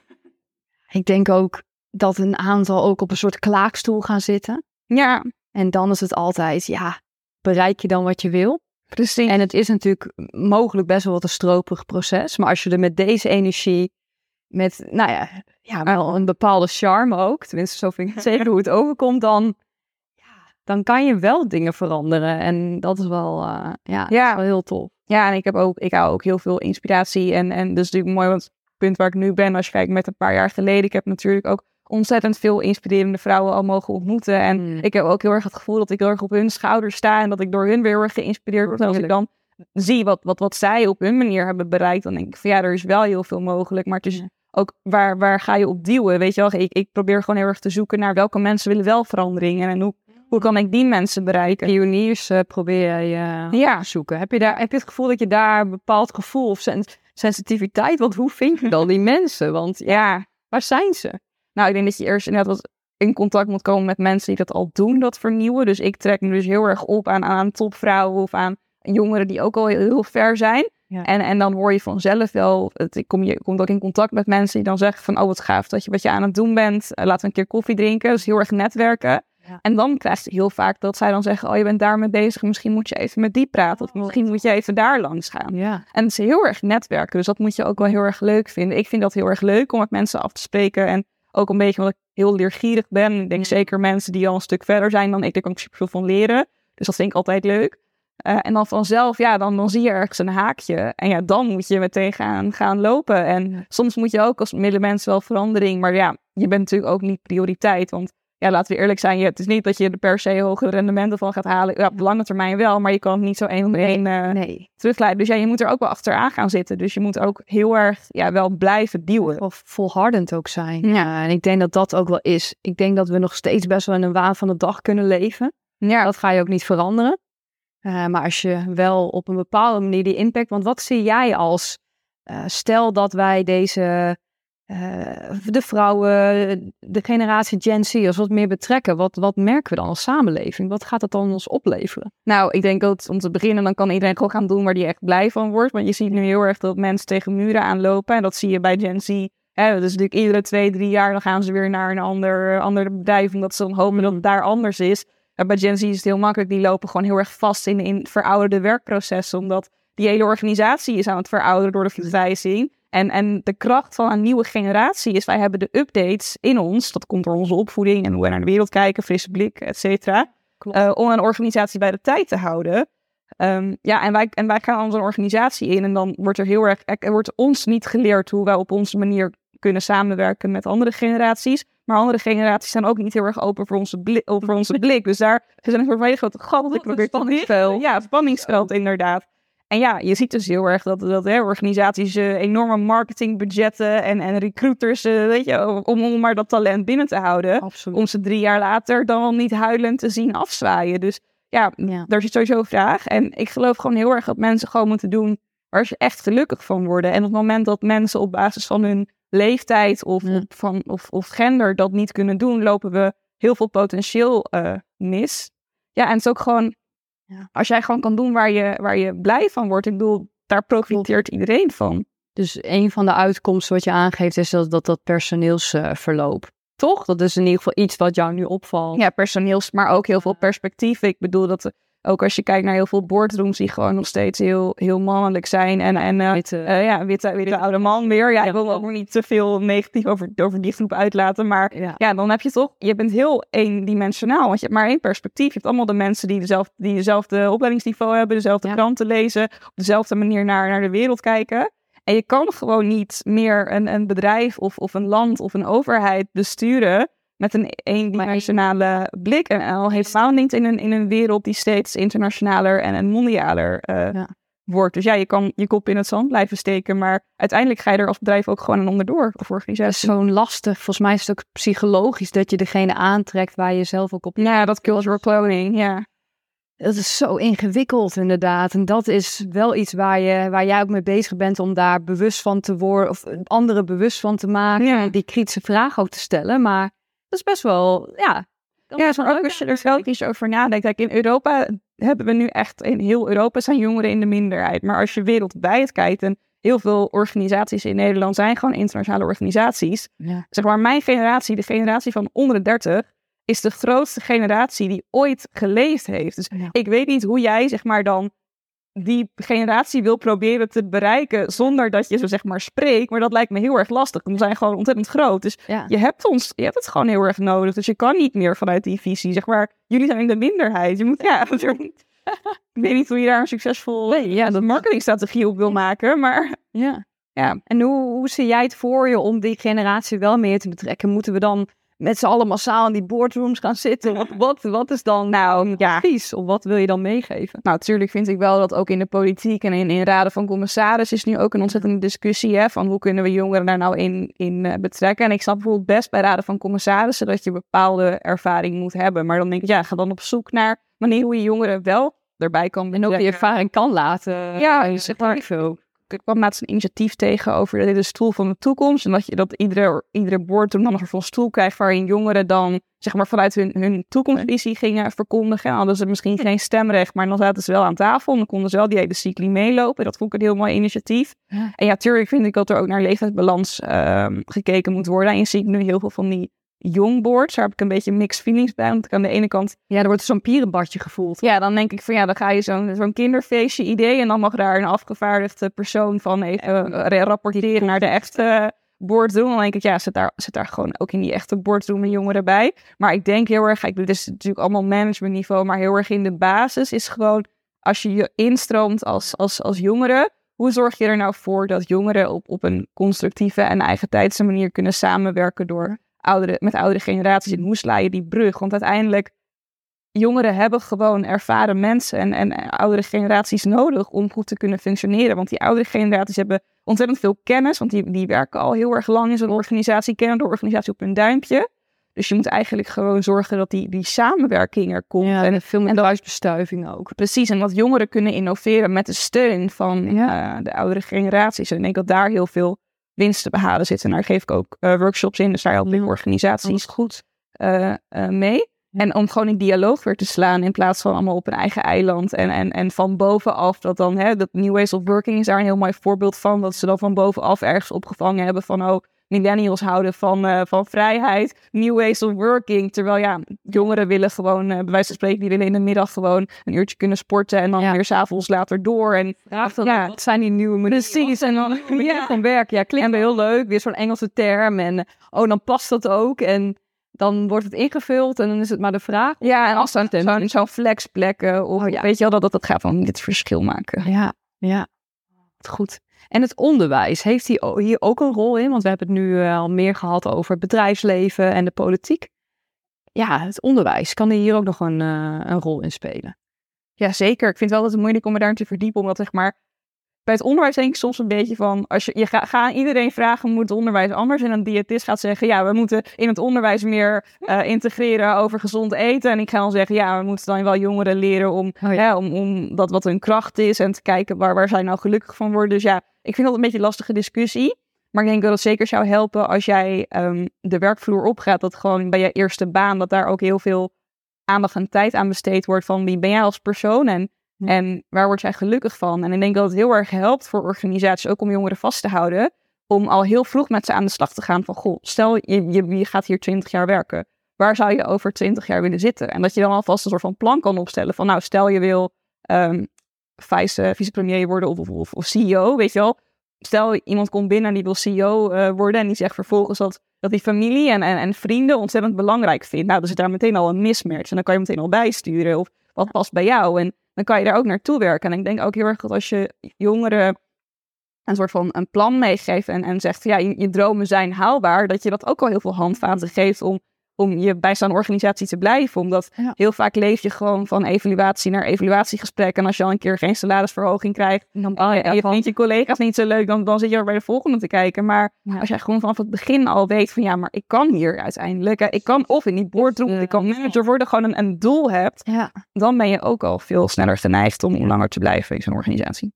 Ik denk ook dat een aantal ook op een soort klaagstoel gaan zitten. Ja, En dan is het altijd, ja, bereik je dan wat je wil? Precies. En het is natuurlijk mogelijk best wel wat een stroperig proces. Maar als je er met deze energie, met, nou ja, ja wel een bepaalde charme ook, tenminste zo vind ik het zeker (laughs) hoe het overkomt, dan, ja, dan kan je wel dingen veranderen. En dat is wel, eh, ja, is wel heel tof. Ja, en ik heb ook, ik hou ook heel veel inspiratie. En, en dat is natuurlijk mooi, want het punt waar ik nu ben, als je kijkt met een paar jaar geleden, ik heb natuurlijk ook ontzettend veel inspirerende vrouwen al mogen ontmoeten. En Mm. ik heb ook heel erg het gevoel dat ik heel erg op hun schouders sta en dat ik door hun weer heel erg geïnspireerd word. En als ik dan zie wat, wat, wat zij op hun manier hebben bereikt, dan denk ik van ja, er is wel heel veel mogelijk. Maar het is ook waar, waar ga je op duwen? Weet je wel, ik, ik probeer gewoon heel erg te zoeken naar welke mensen willen wel verandering en hoe, hoe kan ik die mensen bereiken? Pioniers eh, probeer je eh, Ja, te zoeken. Heb je, daar, heb je het gevoel dat je daar een bepaald gevoel of sen- sensitiviteit, want hoe vind je dan die (laughs) mensen? Want ja. waar zijn ze? Nou, ik denk dat je eerst inderdaad wat in contact moet komen met mensen die dat al doen, dat vernieuwen. Dus ik trek me dus heel erg op aan, aan topvrouwen of aan jongeren die ook al heel, heel ver zijn. Ja. En, en dan hoor je vanzelf wel, het, ik kom, je komt ook in contact met mensen die dan zeggen van, oh wat gaaf dat je wat je aan het doen bent, Eh, laten we een keer koffie drinken. Dus heel erg netwerken. Ja. En dan krijg je heel vaak dat zij dan zeggen, oh je bent daarmee bezig, misschien moet je even met die praten. Of misschien moet je even daar langs gaan. Ja. En het is heel erg netwerken, dus dat moet je ook wel heel erg leuk vinden. Ik vind dat heel erg leuk om met mensen af te spreken. En ook een beetje omdat ik heel leergierig ben. Ik denk zeker mensen die al een stuk verder zijn dan ik, daar kan ik super veel van leren. Dus dat vind ik altijd leuk. Eh, en dan vanzelf, ja, dan, dan zie je ergens een haakje. En ja, dan moet je meteen gaan, gaan lopen. En soms moet je ook als middenmens wel verandering. Maar ja, je bent natuurlijk ook niet prioriteit. Want ja, laten we eerlijk zijn, je, het is niet dat je er per se hoge rendementen van gaat halen. Ja, op lange termijn wel, maar je kan het niet zo één op één eh, Nee, terugleiden. Dus ja, je moet er ook wel achteraan gaan zitten. Dus je moet ook heel erg ja, wel blijven duwen. wel volhardend ook zijn. Ja. en ik denk dat dat ook wel is. Ik denk dat we nog steeds best wel in een waan van de dag kunnen leven. Ja, Dat ga je ook niet veranderen. Eh, maar als je wel op een bepaalde manier die impact. Want wat zie jij als. eh, stel dat wij deze. Eh, de vrouwen, de generatie Gen Z, als wat meer betrekken. Wat, wat merken we dan als samenleving? Wat gaat het dan ons opleveren? nou, ik denk dat om te beginnen, dan kan iedereen gewoon gaan doen waar die echt blij van wordt. Want je ziet nu heel erg dat mensen tegen muren aanlopen. En dat zie je bij Gen Z. Hè, dat is natuurlijk iedere twee, drie jaar, dan gaan ze weer naar een ander, ander bedrijf. Omdat ze dan hopen dat het daar anders is. En bij Gen Z is het heel makkelijk. Die lopen gewoon heel erg vast in, in verouderde werkprocessen. Omdat die hele organisatie is aan het verouderen door de vergrijzing. En, en de kracht van een nieuwe generatie is, wij hebben de updates in ons. Dat komt door onze opvoeding en hoe we naar de wereld kijken, frisse blik, et cetera. Eh, om een organisatie bij de tijd te houden. Ehm, ja, en wij, en wij gaan onze organisatie in en dan wordt er heel erg, er wordt ons niet geleerd hoe wij op onze manier kunnen samenwerken met andere generaties. Maar andere generaties zijn ook niet heel erg open voor onze blik. Voor onze (laughs) blik. Dus daar is een hele grote gat. spanningsveld. Ja, spanningsveld inderdaad. En ja, je ziet dus heel erg dat, dat hè, organisaties eh, enorme marketingbudgetten en, en recruiters, eh, weet je, om, om maar dat talent binnen te houden Absoluut. om ze drie jaar later dan wel niet huilend te zien afzwaaien. Dus ja, Ja. daar zit sowieso een vraag. En ik geloof gewoon heel erg dat mensen gewoon moeten doen waar ze echt gelukkig van worden. En op het moment dat mensen op basis van hun leeftijd of, Ja. op van, of, of gender dat niet kunnen doen, lopen we heel veel potentieel eh, mis. Ja, en het is ook gewoon, Ja. als jij gewoon kan doen waar je, waar je blij van wordt, ik bedoel, daar profiteert iedereen van. Dus een van de uitkomsten wat je aangeeft is dat dat, dat personeelsverloop. Toch? Dat is in ieder geval iets wat jou nu opvalt. Ja, personeels, maar ook heel veel perspectief. Ik bedoel dat, ook als je kijkt naar heel veel boardrooms die gewoon nog steeds heel, heel mannelijk zijn. En, en eh, Witte- eh, ja, witte, witte oude man weer. Ja, ik wil ook niet te veel negatief over, over die groep uitlaten, maar ja. ja, dan heb je toch, je bent heel eendimensionaal, want je hebt maar één perspectief. Je hebt allemaal de mensen die, dezelfde, die dezelfde opleidingsniveau hebben, dezelfde Ja. kranten lezen, op dezelfde manier naar, naar de wereld kijken. En je kan gewoon niet meer een, een bedrijf of, of een land of een overheid besturen met een eendimensionale blik. En al helemaal niet in een, in een wereld die steeds internationaler en, en mondialer Ja. wordt. Dus ja, je kan je kop in het zand blijven steken, maar uiteindelijk ga je er als bedrijf ook gewoon aan onderdoor. Of Dat is organisatie. zo'n lastig. Volgens mij is het ook psychologisch dat je degene aantrekt waar je zelf ook op. Ja, dat cultural cloning, ja. Dat is zo ingewikkeld inderdaad. En dat is wel iets waar, je, waar jij ook mee bezig bent om daar bewust van te worden. Of anderen bewust van te maken. Ja. Die kritische vraag ook te stellen. Maar dat is best wel, ja. Ja, maar ook als je er zelf eens over nadenkt. Kijk, in Europa hebben we nu echt, in heel Europa zijn jongeren in de minderheid. Maar als je wereldwijd kijkt, en heel veel organisaties in Nederland zijn gewoon internationale organisaties. Ja. Zeg maar, mijn generatie, de generatie van onder de 30, is de grootste generatie die ooit geleefd heeft. Dus Ja. ik weet niet hoe jij, zeg maar, dan die generatie wil proberen te bereiken zonder dat je zo zeg maar spreekt. Maar dat lijkt me heel erg lastig. We zijn gewoon ontzettend groot. Dus Ja. je hebt ons, je hebt het gewoon heel erg nodig. Dus je kan niet meer vanuit die visie. Zeg maar, jullie zijn in de minderheid. Je moet, ja, natuurlijk. (laughs) ik weet niet hoe je daar een succesvol Nee, ja, dat- marketingstrategie op wil maken. Maar Ja. ja, En hoe, hoe zie jij het voor je om die generatie wel meer te betrekken? Moeten we dan met z'n allen massaal in die boardrooms gaan zitten? Wat, (laughs) wat, wat is dan nou ja. advies? Of wat wil je dan meegeven? Nou, natuurlijk vind ik wel dat ook in de politiek en in, in raden van commissaris is nu ook een ontzettende discussie hè, van hoe kunnen we jongeren daar nou in, in eh, betrekken. En ik snap bijvoorbeeld best bij raden van commissarissen dat je bepaalde ervaring moet hebben. Maar dan denk ik, ja, ga dan op zoek naar manier hoe je jongeren wel erbij kan En ook die ervaring kan laten. Ja, eh, zeg maar. veel. Ik kwam laatst een initiatief tegen over de, stoel van de toekomst. En dat, je, dat iedere, iedere boardroom dan een soort stoel krijgt waarin jongeren dan zeg maar vanuit hun, hun toekomstvisie gingen verkondigen. En hadden ze misschien geen stemrecht, maar dan zaten ze wel aan tafel. En dan konden ze wel die hele cycli meelopen. Dat vond ik een heel mooi initiatief. En ja, tuurlijk vind ik dat er ook naar leeftijdsbalans ehm, gekeken moet worden. En je ziet nu heel veel van die jongboards. Daar heb ik een beetje mixed feelings bij. Want ik aan de ene kant Ja, er wordt zo'n pierenbadje gevoeld. ja, dan denk ik van ja, dan ga je zo'n zo'n kinderfeestje idee en dan mag daar een afgevaardigde persoon van even eh, ra- rapporteren naar de echte boardroom. Dan denk ik, ja, zit daar, zit daar gewoon ook in die echte boardroom een jongeren bij. Maar ik denk heel erg, ik, dit is natuurlijk allemaal managementniveau, maar heel erg in de basis is gewoon, als je je instroomt als, als, als jongere, hoe zorg je er nou voor dat jongeren op, op een constructieve en eigen tijdse manier kunnen samenwerken door oudere, met oudere generaties? En hoe sla je die brug? Want uiteindelijk jongeren hebben gewoon ervaren mensen en, en oudere generaties nodig om goed te kunnen functioneren. Want die oudere generaties hebben ontzettend veel kennis, want die, die werken al heel erg lang in zo'n organisatie, kennen de organisatie op hun duimpje. Dus je moet eigenlijk gewoon zorgen dat die, die samenwerking er komt. Ja, en veel meer thuisbestuiving ook. Precies, en dat jongeren kunnen innoveren met de steun van Ja. eh, de oudere generaties. En ik denk dat daar heel veel winst te behalen zit. En daar geef ik ook eh, workshops in, dus daar help ik organisaties goed. eh, eh, mee. En om gewoon in dialoog weer te slaan in plaats van allemaal op een eigen eiland. En, en, en van bovenaf dat dan, hè, dat New Ways of Working is daar een heel mooi voorbeeld van. Dat ze dan van bovenaf ergens opgevangen hebben van, oh, millennials houden van, eh, van vrijheid. New Ways of Working. Terwijl ja, jongeren willen gewoon, eh bij wijze van spreken, die willen in de middag gewoon een uurtje kunnen sporten. En dan Ja. weer s'avonds later door. En Ja. wat zijn die nieuwe manieren? precies, en dan, (laughs) Ja, (laughs) van werken. Ja, klinkt wel heel leuk. Weer zo'n Engelse term. En eh, oh, dan past dat ook. En dan wordt het ingevuld. En dan is het maar de vraag. Ja, en als dan zo'n zo'n flexplekken, of Oh ja. weet je wel, dat, dat, dat gaat dan niet het verschil maken. Ja, ja. Goed. En het onderwijs, heeft hier, ook een rol in? Want we hebben het nu eh, al meer gehad over het bedrijfsleven en de politiek. Ja, het onderwijs. Kan hier ook nog een, eh, een rol in spelen? Ja, zeker. Ik vind het wel altijd moeilijk om me daarin te verdiepen, omdat zeg maar, bij het onderwijs denk ik soms een beetje van, als je, je gaat ga iedereen vragen, moet het onderwijs anders? En een diëtist gaat zeggen, ja, we moeten in het onderwijs meer uh, integreren over gezond eten. En ik ga dan zeggen, ja, we moeten dan wel jongeren leren om, oh, ja. om, om dat wat hun kracht is en te kijken waar, waar zij nou gelukkig van worden. Dus ja, ik vind dat een beetje een lastige discussie. Maar ik denk dat het zeker zou helpen als jij um, de werkvloer opgaat. Dat gewoon bij je eerste baan, dat daar ook heel veel aandacht en tijd aan besteed wordt van wie ben jij als persoon en, en waar word jij gelukkig van. En ik denk dat het heel erg helpt voor organisaties, ook om jongeren vast te houden, om al heel vroeg met ze aan de slag te gaan van, goh, stel je, je, je gaat hier 20 jaar werken. Waar zou je over 20 jaar willen zitten? En dat je dan alvast een soort van plan kan opstellen van, nou, stel je wil um, vice, vicepremier worden of, of, of CEO, weet je wel stel iemand komt binnen en die wil CEO uh, eh, worden en die zegt vervolgens dat, dat die familie en, en, en vrienden ontzettend belangrijk vindt. Nou, dan zit daar meteen al een mismatch en dan kan je meteen al bijsturen of wat past bij jou en dan kan je daar ook naartoe werken. En ik denk ook heel erg dat als je jongeren een soort van een plan meegeeft en, en zegt, ja, je, je dromen zijn haalbaar, dat je dat ook al heel veel handvaten geeft om om je bij zo'n organisatie te blijven. Omdat heel vaak leef je gewoon van evaluatie naar evaluatiegesprek. En als je al een keer geen salarisverhoging krijgt, dan, oh, ja, je vindt je collega's niet zo leuk, dan, dan zit je er bij de volgende te kijken. Maar als jij gewoon vanaf het begin al weet van ja, maar ik kan hier uiteindelijk. Ik kan of in die boardroom, ik kan manager worden, gewoon een, een doel hebt. Dan ben je ook al veel sneller geneigd om langer te blijven in zo'n organisatie.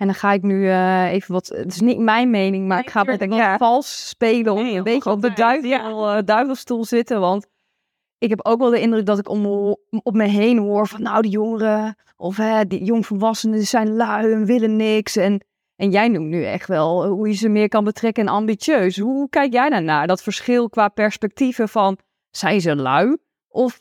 En dan ga ik nu uh, even wat. Het is niet mijn mening, maar ik ga wat ja. vals spelen. Om een beetje op de duivel, uh, duivelstoel zitten. Want ik heb ook wel de indruk dat ik om, op me heen hoor van. Nou, die jongeren. Of hè, die jongvolwassenen zijn lui en willen niks. En, en jij noemt nu echt wel hoe je ze meer kan betrekken en ambitieus. Hoe kijk jij daarnaar? Dat verschil qua perspectieven van. Zijn ze lui? Of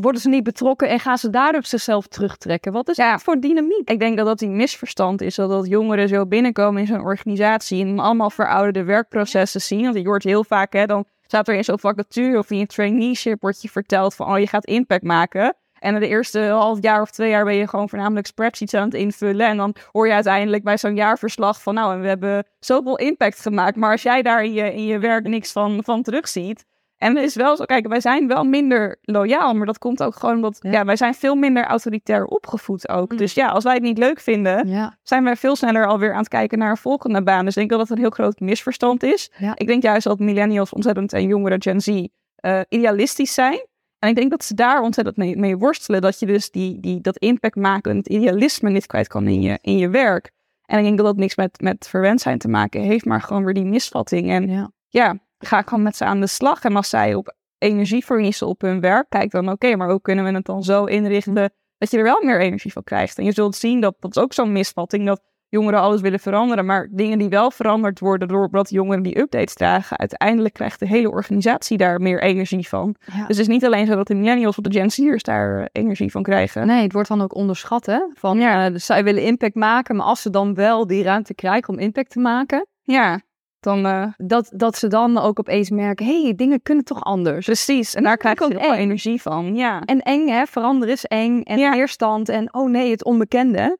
worden ze niet betrokken en gaan ze daardoor zichzelf terugtrekken? Wat is ja, dat voor dynamiek? Ik denk dat dat een misverstand is, dat, dat jongeren zo binnenkomen in zo'n organisatie en allemaal verouderde werkprocessen zien. Want je hoort heel vaak, hè, dan staat er in zo'n vacature of in je traineeship wordt je verteld van, oh, je gaat impact maken. En in de eerste half jaar of twee jaar ben je gewoon voornamelijk spreadsheets aan het invullen. En dan hoor je uiteindelijk bij zo'n jaarverslag van, nou, en we hebben zoveel impact gemaakt. Maar als jij daar in je, in je werk niks van, van terugziet, en het is wel zo, kijk, wij zijn wel minder loyaal, maar dat komt ook gewoon omdat ja. wij zijn veel minder autoritair opgevoed ook. Dus ja, als wij het niet leuk vinden, zijn wij veel sneller alweer aan het kijken naar een volgende baan. Dus ik denk dat dat een heel groot misverstand is. Ik denk juist dat millennials ontzettend en jongeren Gen Z uh, idealistisch zijn. En ik denk dat ze daar ontzettend mee, mee worstelen. Dat je dus die, die, dat impact maken, het idealisme niet kwijt kan in je, in je werk. En ik denk dat dat niks met, met verwend zijn te maken heeft, maar gewoon weer die misvatting. En ja, ja ga ik gewoon met ze aan de slag. En als zij op energie verliezen op hun werk, kijk dan oké, maar hoe kunnen we het dan zo inrichten dat je er wel meer energie van krijgt. En je zult zien dat dat is ook zo'n misvatting, dat jongeren alles willen veranderen, maar dingen die wel veranderd worden doordat jongeren die updates dragen, uiteindelijk krijgt de hele organisatie daar meer energie van. Dus het is niet alleen zo dat de millennials of de Gen Z'ers daar eh, energie van krijgen. Nee, het wordt dan ook onderschat, hè? Van, ja. Uh, dus zij willen impact maken, maar als ze dan wel die ruimte krijgen om impact te maken, ja. Dan, uh, dat, dat ze dan ook opeens merken, hé, hey, dingen kunnen toch anders. Precies, en daar krijg je ook veel energie van. Ja. En eng, hè, veranderen is eng. En weerstand en, oh nee, het onbekende.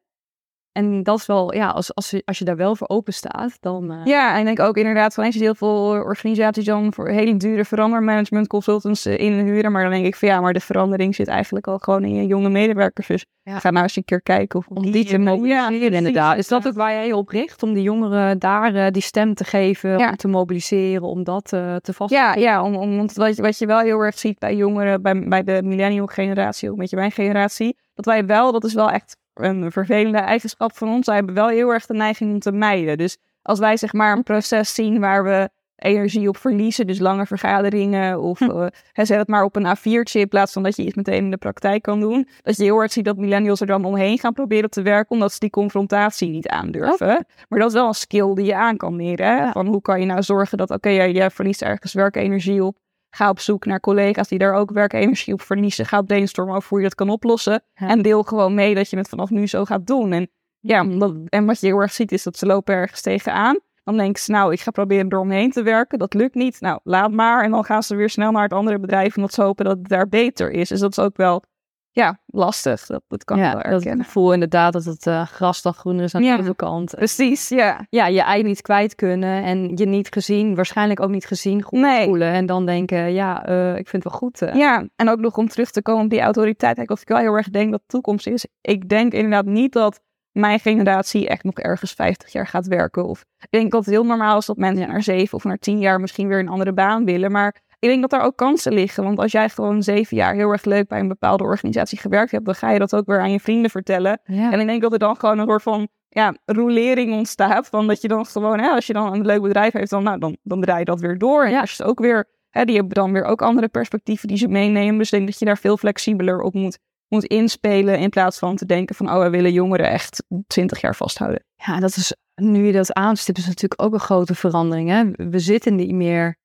En dat is wel, ja, als, als, je, als je daar wel voor open staat, dan... Uh... Ja, en ik denk ook inderdaad, van eens heel veel organisaties dan voor hele dure verandermanagement consultants uh, inhuren. Maar dan denk ik van ja, maar de verandering zit eigenlijk al gewoon in je jonge medewerkers. Dus ja. ga nou eens een keer kijken of om die, te mobiliseren ja, inderdaad. Is dat ook waar jij op richt? Om die jongeren daar uh, die stem te geven, ja. om te mobiliseren, om dat te vaststellen? Ja, ja om, om, wat, wat je wel heel erg ziet bij jongeren, bij, bij de millennial generatie, ook met je mijn generatie, dat wij wel, dat is wel echt een vervelende eigenschap van ons. Wij hebben wel heel erg de neiging om te mijden. Dus als wij zeg maar een proces zien waar we energie op verliezen, dus lange vergaderingen of hm. uh, zet het maar op een A4'tje in plaats van dat je iets meteen in de praktijk kan doen. Dat je heel erg ziet dat millennials er dan omheen gaan proberen te werken omdat ze die confrontatie niet aandurven. Maar dat is wel een skill die je aan kan leren. Van hoe kan je nou zorgen dat, oké, okay, jij, verliest ergens werkenergie op. Ga op zoek naar collega's die daar ook werkenergie op verliezen. Ga brainstormen over hoe je dat kan oplossen. En deel gewoon mee dat je het vanaf nu zo gaat doen. En, ja, en wat je heel erg ziet is dat ze lopen ergens tegenaan. Dan denken ze, nou, ik ga proberen eromheen te werken. Dat lukt niet. Nou, laat maar. En dan gaan ze weer snel naar het andere bedrijf. Omdat ze hopen dat het daar beter is. Dus dat is ook wel ja, lastig. Dat, dat kan ja, ik wel. Ik voel inderdaad dat het uh, gras dan groener is aan de andere kant. Precies, ja. Ja, je ei niet kwijt kunnen en je niet gezien, waarschijnlijk ook niet gezien goed nee. voelen. En dan denken, ja, uh, ik vind het wel goed. Uh. Ja, en ook nog om terug te komen op die autoriteit. Of ik wel heel erg denk dat de toekomst is. Ik denk inderdaad niet dat mijn generatie echt nog ergens 50 jaar gaat werken. Of ik denk dat het heel normaal is dat mensen na zeven of na tien jaar misschien weer een andere baan willen. Maar ik denk dat daar ook kansen liggen. Want als jij gewoon zeven jaar heel erg leuk bij een bepaalde organisatie gewerkt hebt, dan ga je dat ook weer aan je vrienden vertellen. Ja. En ik denk dat er dan gewoon een soort van ja, rolering ontstaat. Van dat je dan gewoon, hè, als je dan een leuk bedrijf heeft, dan, nou, dan, dan draai je dat weer door. En Ja. als je het ook weer, hè, die hebben dan weer ook andere perspectieven die ze meenemen. Dus ik denk dat je daar veel flexibeler op moet, moet inspelen. In plaats van te denken van, oh, we willen jongeren echt 20 jaar vasthouden. Ja, dat is, nu je dat aanstipt, is natuurlijk ook een grote verandering. Hè? We zitten niet meer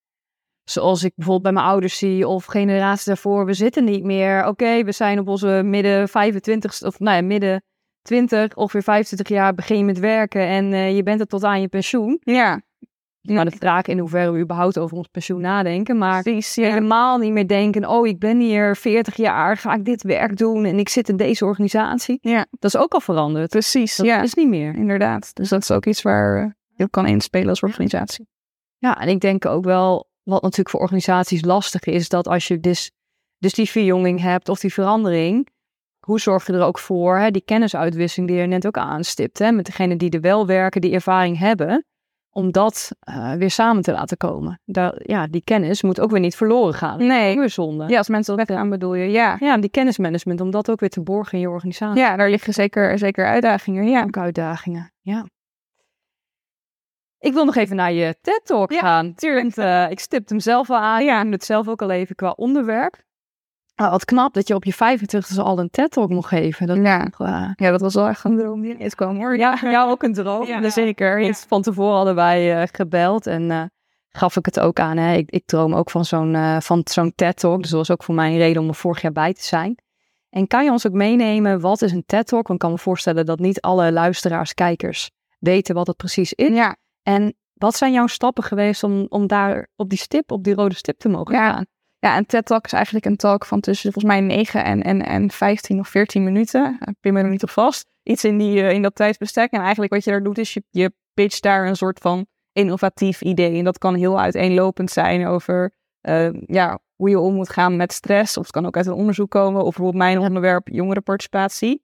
zoals ik bijvoorbeeld bij mijn ouders zie of generaties daarvoor. We zitten niet meer, oké, we zijn op onze midden 25 of nou ja, midden 20, ongeveer 25 jaar begin je met werken en eh, je bent er tot aan je pensioen. Ja, Maar de vraag in hoeverre we überhaupt over ons pensioen nadenken. Maar precies. Ja. helemaal niet meer denken, oh, ik ben hier 40 jaar, ga ik dit werk doen en ik zit in deze organisatie. Ja. Dat is ook al veranderd. Precies, Dat ja. is niet meer. Inderdaad. Dus dat is ook iets waar je op kan inspelen als organisatie. Ja, en ik denk ook wel, wat natuurlijk voor organisaties lastig is, dat als je dus, dus die verjonging hebt of die verandering, hoe zorg je er ook voor, hè, die kennisuitwisseling die je net ook aanstipt, hè, met degenen die er wel werken, die ervaring hebben, om dat eh, weer samen te laten komen. Daar, ja, die kennis moet ook weer niet verloren gaan. Nee. Weer zonde. Ja, als mensen dat weggaan bedoel je, ja. ja, die kennismanagement, om dat ook weer te borgen in je organisatie. Ja, daar liggen zeker, zeker uitdagingen, ja. Ook uitdagingen, ja. Ik wil nog even naar je TED-talk Ja, gaan. tuurlijk. Want, eh, ik stipte hem zelf al aan. Ja. Ik het zelf ook al even qua onderwerp. Ah, wat knap dat je op je 25e al een TED-talk mocht geven. Dat, Ja. eh, ja, dat was wel echt een droom die ineens kwam hoor. ja, (laughs) jou ook een droom. Ja, zeker. ja. Van tevoren hadden wij eh, gebeld en gaf ik het ook aan. Hè. Ik, ik droom ook van zo'n van zo'n TED-talk. Dus dat was ook voor mij een reden om er vorig jaar bij te zijn. En kan je ons ook meenemen, wat is een TED-talk? Want ik kan me voorstellen dat niet alle luisteraars, kijkers weten wat het precies is. Ja, En wat zijn jouw stappen geweest om, om daar op die stip, op die rode stip te mogen Ja. gaan? ja, een TED-talk is eigenlijk een talk van tussen volgens mij 9 en, en, en 15 of 14 minuten. Ik pin me er niet op vast. Iets in, die, eh, in dat tijdsbestek. En eigenlijk wat je daar doet is je, je pitcht daar een soort van innovatief idee. En dat kan heel uiteenlopend zijn over eh, ja, hoe je om moet gaan met stress. Of het kan ook uit een onderzoek komen. Of bijvoorbeeld mijn onderwerp jongerenparticipatie.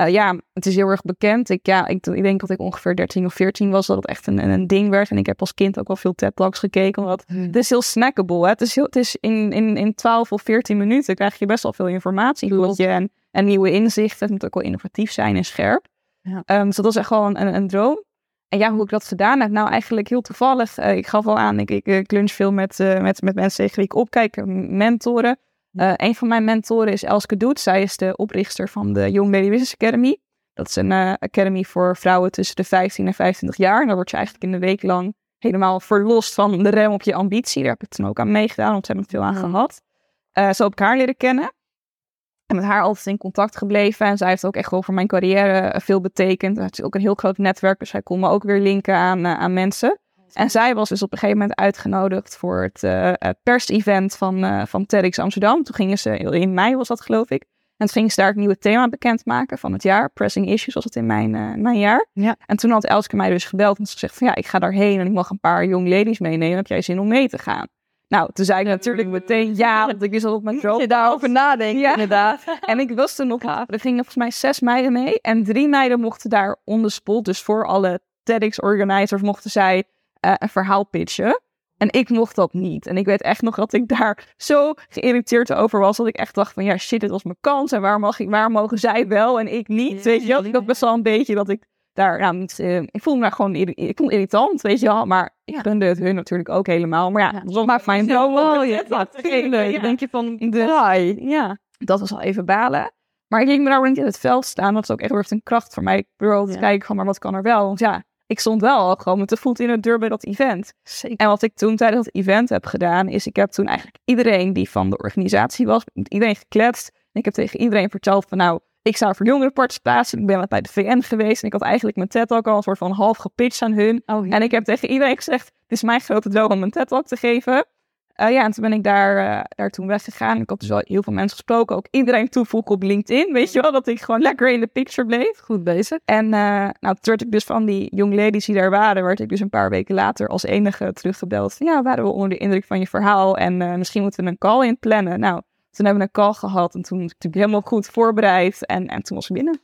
Eh, ja, het is heel erg bekend. Ik, ja, ik, ik denk dat ik ongeveer 13 of 14 was, dat het echt een, een, ding werd. En ik heb als kind ook wel veel TED-talks gekeken, omdat het is heel snackable. Hè? Het is, heel, het is in, in, in 12 of 14 minuten krijg je best wel veel informatie je en, en nieuwe inzichten. Het moet ook wel innovatief zijn en scherp. Ja. Ehm, dus dat was echt gewoon een, een, een droom. En ja, hoe ik dat gedaan heb, nou eigenlijk heel toevallig. Eh, ik gaf al aan, ik, ik, ik lunch veel met, eh, met, met mensen tegen wie ik opkijk, mentoren. Eh, een van mijn mentoren is Elske Doet. Zij is de oprichter van de Young Lady Business Academy. Dat is een eh, academy voor vrouwen tussen de 15 en 25 jaar. En daar word je eigenlijk in de week lang helemaal verlost van de rem op je ambitie. Daar heb ik toen ook aan meegedaan, ontzettend veel aan gehad. Eh zo heb ik haar leren kennen. En met haar altijd in contact gebleven. En zij heeft ook echt wel voor mijn carrière veel betekend. Ze heeft ook een heel groot netwerk, dus zij kon me ook weer linken aan, aan mensen. En zij was dus op een gegeven moment uitgenodigd voor het eh, eh, pers-event van, eh van TEDx Amsterdam. Toen gingen ze, in mei was dat geloof ik. En toen gingen ze daar het nieuwe thema bekendmaken van het jaar. Pressing Issues was het in mijn, eh, mijn jaar. Ja. En toen had Elske mij dus gebeld en ze gezegd van ja, ik ga daarheen en ik mag een paar young ladies meenemen. Heb jij zin om mee te gaan? Nou, toen zei ik natuurlijk meteen ja, want ik wist al op mijn droom. je daarover nadenkt, Ja. inderdaad. (laughs) En ik wist er nog, er gingen volgens mij zes meiden mee. En drie meiden mochten daar on the spot, dus voor alle TEDx-organizers, mochten zij eh, een verhaal pitchen. En ik mocht dat niet. En ik weet echt nog dat ik daar zo geïrriteerd over was. Dat ik echt dacht van ja, shit, dit was mijn kans. En waar, mag ik, waar mogen zij wel en ik niet? Weet je wel? Ik had best wel een beetje dat ik daar, nou, niet, eh, ik voelde me daar gewoon, ik vond irritant, weet je wel. Maar ik Ja. gunde het hun natuurlijk ook helemaal. Maar ja, Ja. dat was maar mijn droom. Oh, ja, denk je van, draai. Ja. dat was al even balen. Maar ik ging me daar niet in het veld staan. Dat is ook echt een kracht voor mij. Ik altijd te kijken van, maar wat kan er wel? Want ja, ik stond wel al gewoon met de voet in de deur bij dat event. Zeker. En wat ik toen tijdens dat event heb gedaan, is ik heb toen eigenlijk iedereen die van de organisatie was, met iedereen gekletst. En ik heb tegen iedereen verteld van, nou, ik sta voor jongerenparticipatie. Ik ben wat bij de VN geweest. En ik had eigenlijk mijn TED-talk al een soort van half gepitcht aan hun. Oh, ja. En ik heb tegen iedereen gezegd, het is mijn grote droom om een TED-talk te geven. Eh, ja, en toen ben ik daar, eh, daar toen weggegaan. Ik had dus wel heel veel mensen gesproken. Ook iedereen toevoegen op LinkedIn. Weet je wel, dat ik gewoon lekker in de picture bleef. Goed bezig. En eh, nou, toen werd ik dus van die young ladies die daar waren, werd ik dus een paar weken later als enige teruggebeld. Ja, waren we onder de indruk van je verhaal en misschien moeten we een call in plannen. Nou, toen hebben we een call gehad en toen was ik natuurlijk helemaal goed voorbereid en, en toen was ik binnen.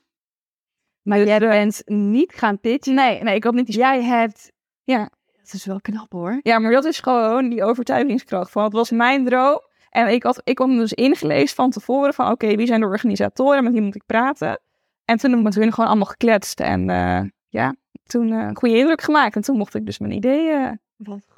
Maar Dus, jij bent niet gaan pitchen. Nee, nee, ik had niet die... Jij hebt... Ja. Dat is wel knap hoor. Ja, maar dat is gewoon die overtuigingskracht. Van, het was mijn droom. En ik had, ik had me dus ingelezen van tevoren van... Oké, wie zijn de organisatoren? Met wie moet ik praten? En toen heb ik met hun gewoon allemaal gekletst. En eh, ja, toen eh, een goede indruk gemaakt. En toen mocht ik dus mijn ideeën...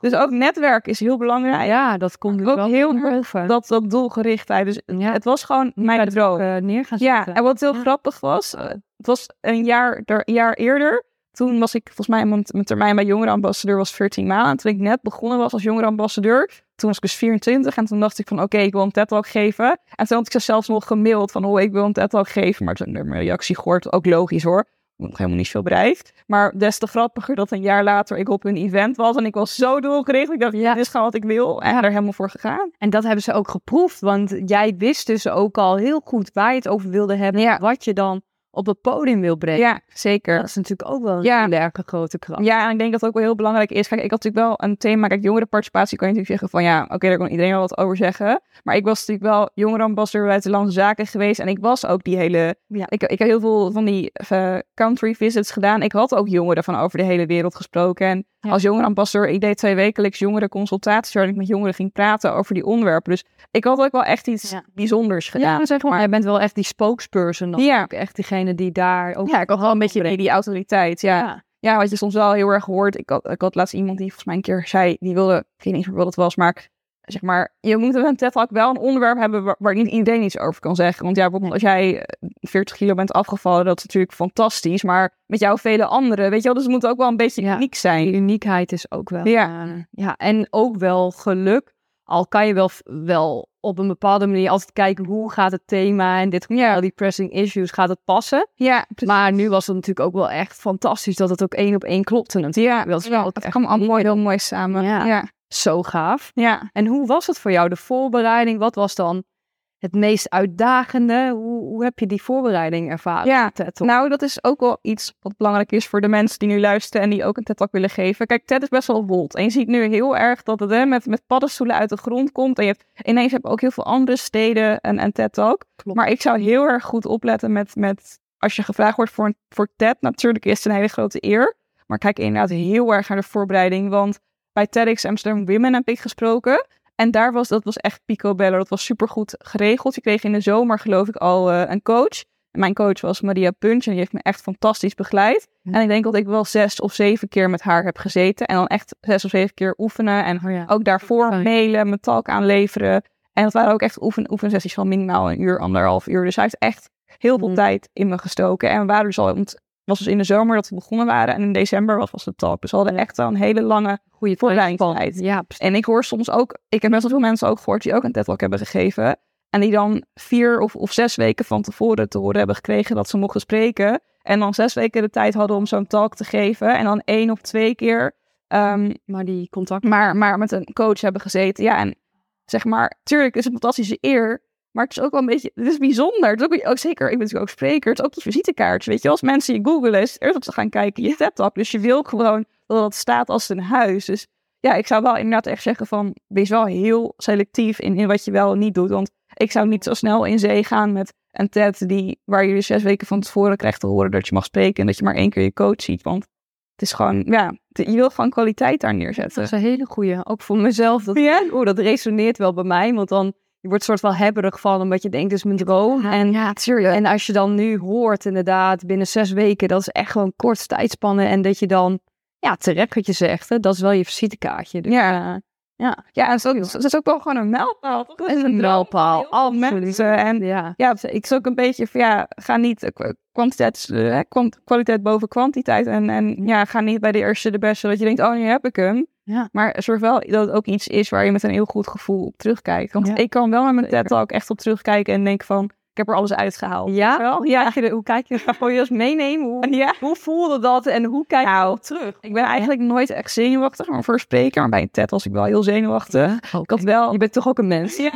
Dus ook netwerk is heel belangrijk. Ja, dat komt Ook wel heel erg boven. Dat, dat doelgerichtheid. Dus Ja. het was gewoon mijn droom. eh, neer gaan Ja, en wat heel Ja. grappig was, eh, het was een jaar, er, een jaar eerder. Toen was ik volgens mij, mijn, mijn termijn bij jongerenambassadeur was 14 maanden. En toen ik net begonnen was als jongerenambassadeur, toen was ik dus 24. En toen dacht ik van, oké, ik wil een TED-talk geven. En toen had ik ze zelfs nog gemaild van, oh, ik wil een TED-talk geven. Maar toen heb ik mijn reactie gehoord, ook logisch hoor. Nog helemaal niet veel bereikt. Maar des te grappiger dat een jaar later ik op een event was. En ik was zo doelgericht. Ik dacht, Ja. dit is gewoon wat ik wil. En er helemaal voor gegaan. En dat hebben ze ook geproefd, want jij wist dus ook al heel goed waar je het over wilde hebben. Ja. Wat je dan op het podium wil brengen. Ja, zeker. Dat is natuurlijk ook wel een Ja. hele grote kracht. Ja, en ik denk dat het ook wel heel belangrijk is. Kijk, ik had natuurlijk wel een thema. Kijk, jongerenparticipatie kan je natuurlijk zeggen van ja, oké, daar kan iedereen wel wat over zeggen. Maar ik was natuurlijk wel jongerenambassadeur bij Buitenlandse Zaken geweest. En ik was ook die hele. Ja. Ik, ik heb heel veel van die eh, country visits gedaan. Ik had ook jongeren van over de hele wereld gesproken. En Ja. als jongerenambassadeur, ik deed twee wekelijks jongerenconsultaties waarin ik met jongeren ging praten over die onderwerpen. Dus ik had ook wel echt iets Ja. bijzonders gedaan. Ja, zeg maar. Jij bent wel echt die spokesperson. Dan. Ja. Ook echt diegene die daar ook... Ja, ik had wel een beetje die, die autoriteit. Ja. Ja. Ja, wat je soms wel heel erg hoort. Ik had, ik had laatst iemand die volgens mij een keer zei, die wilde, ik weet niet meer wat het was, maar zeg maar, je moet met een TED Talk wel een onderwerp hebben waar, waar niet iedereen iets over kan zeggen. Want ja, bijvoorbeeld als jij eh, 40 kilo bent afgevallen, dat is natuurlijk fantastisch. Maar met jou vele anderen, weet je wel, dus het moet ook wel een beetje Ja. uniek zijn. Uniekheid is ook wel... Ja. eh, ja, en ook wel geluk. Al kan je wel, wel op een bepaalde manier altijd kijken hoe gaat het thema en dit Ja. die pressing issues gaat het passen. Ja, Maar nu was het natuurlijk ook wel echt fantastisch dat het ook één op één klopte natuurlijk. ja, dat ja, wel kwam allemaal mooi, heel mooi samen. Ja. Ja. zo gaaf. ja. En hoe was het voor jou, de voorbereiding? Wat was dan het meest uitdagende? Hoe, hoe heb je die voorbereiding ervaren? Ja, TED Talk? Nou, dat is ook wel iets wat belangrijk is voor de mensen die nu luisteren en die ook een TED-talk willen geven. Kijk, TED is best wel wild. En je ziet nu heel erg dat het hè, met, met paddenstoelen uit de grond komt. En je hebt, ineens heb je ook heel veel andere steden een, een TED-talk. Klopt. Maar ik zou heel erg goed opletten met, met als je gevraagd wordt voor, een, voor TED. Natuurlijk is het een hele grote eer. Maar kijk inderdaad heel erg naar de voorbereiding. Want bij TEDx Amsterdam Women heb ik gesproken. En daar was, dat was echt picobello. Dat was supergoed geregeld. Je kreeg in de zomer geloof ik al eh, een coach. En mijn coach was Maria Punch en die heeft me echt fantastisch begeleid. En ik denk dat ik wel zes of zeven keer met haar heb gezeten. En dan echt zes of zeven keer oefenen. En Oh ja. ook daarvoor Sorry. mailen, mijn talk aanleveren. En dat waren ook echt oefen, oefensessies van minimaal een uur, anderhalf uur. Dus hij heeft echt heel veel Mhm. tijd in me gestoken. En we waren dus al, het was dus in de zomer dat we begonnen waren. En in december was, was de talk. Dus we hadden echt wel een hele lange goede voorbereidingstijd. Ja. En ik hoor soms ook, ik heb best wel veel mensen ook gehoord die ook een TED Talk hebben gegeven. En die dan vier of, of zes weken van tevoren te horen hebben gekregen dat ze mochten spreken. En dan zes weken de tijd hadden om zo'n talk te geven. En dan één of twee keer ehm, maar die contact... maar, maar met een coach hebben gezeten. Ja, en zeg maar, tuurlijk is het een fantastische eer. Maar het is ook wel een beetje, het is bijzonder. Het is ook, ook zeker, ik ben natuurlijk ook spreker. Het is ook je visitekaartje. Weet je, als mensen je googelen, is eerst dat ze gaan kijken je Talk. Dus je wil gewoon dat het staat als een huis. Dus ja, ik zou wel inderdaad echt zeggen van, wees wel heel selectief in, in wat je wel en niet doet. Want ik zou niet zo snel in zee gaan met een TED die, waar je zes weken van tevoren krijgt te horen dat je mag spreken. En dat je maar één keer je coach ziet. Want het is gewoon, ja, je wil gewoon kwaliteit daar neerzetten. Dat is een hele goeie. Ook voor mezelf. Dat, Ja? Oeh, dat resoneert wel bij mij. Want dan je wordt soort van hebberig van omdat je denkt, dit is mijn droom. En, ja, tuurlijk. en als je dan nu hoort inderdaad binnen zes weken, dat is echt gewoon kort tijdspannen. En dat je dan, ja terecht wat je zegt, hè, dat is wel je visitekaartje. Dus, Ja. ja. Ja, en het is, ook, het is ook wel gewoon een mijlpaal. Het is een mijlpaal, Al mensen. En ja. ja, ik is ook een beetje van ja, ga niet eh, kwa- kwantiteit, eh, kwaliteit boven kwantiteit. En, en ja, ga niet bij de eerste de beste dat je denkt, oh, nu heb ik hem. Ja. Maar zorg wel dat het ook iets is waar je met een heel goed gevoel op terugkijkt. Want Ja. ik kan wel met mijn. TED Talk echt op terugkijken en denk van, ik heb er alles uitgehaald. Ja? Wel? Ja. Je hoe kijk je? (laughs) Wil je meenemen? Hoe, Ja. hoe voelde dat en hoe kijk je Nou, terug? Ik ben eigenlijk nooit echt zenuwachtig, maar voor spreken. Maar bij een TED was ik wel heel zenuwachtig. Ik had wel... Je bent toch ook een mens? Ja.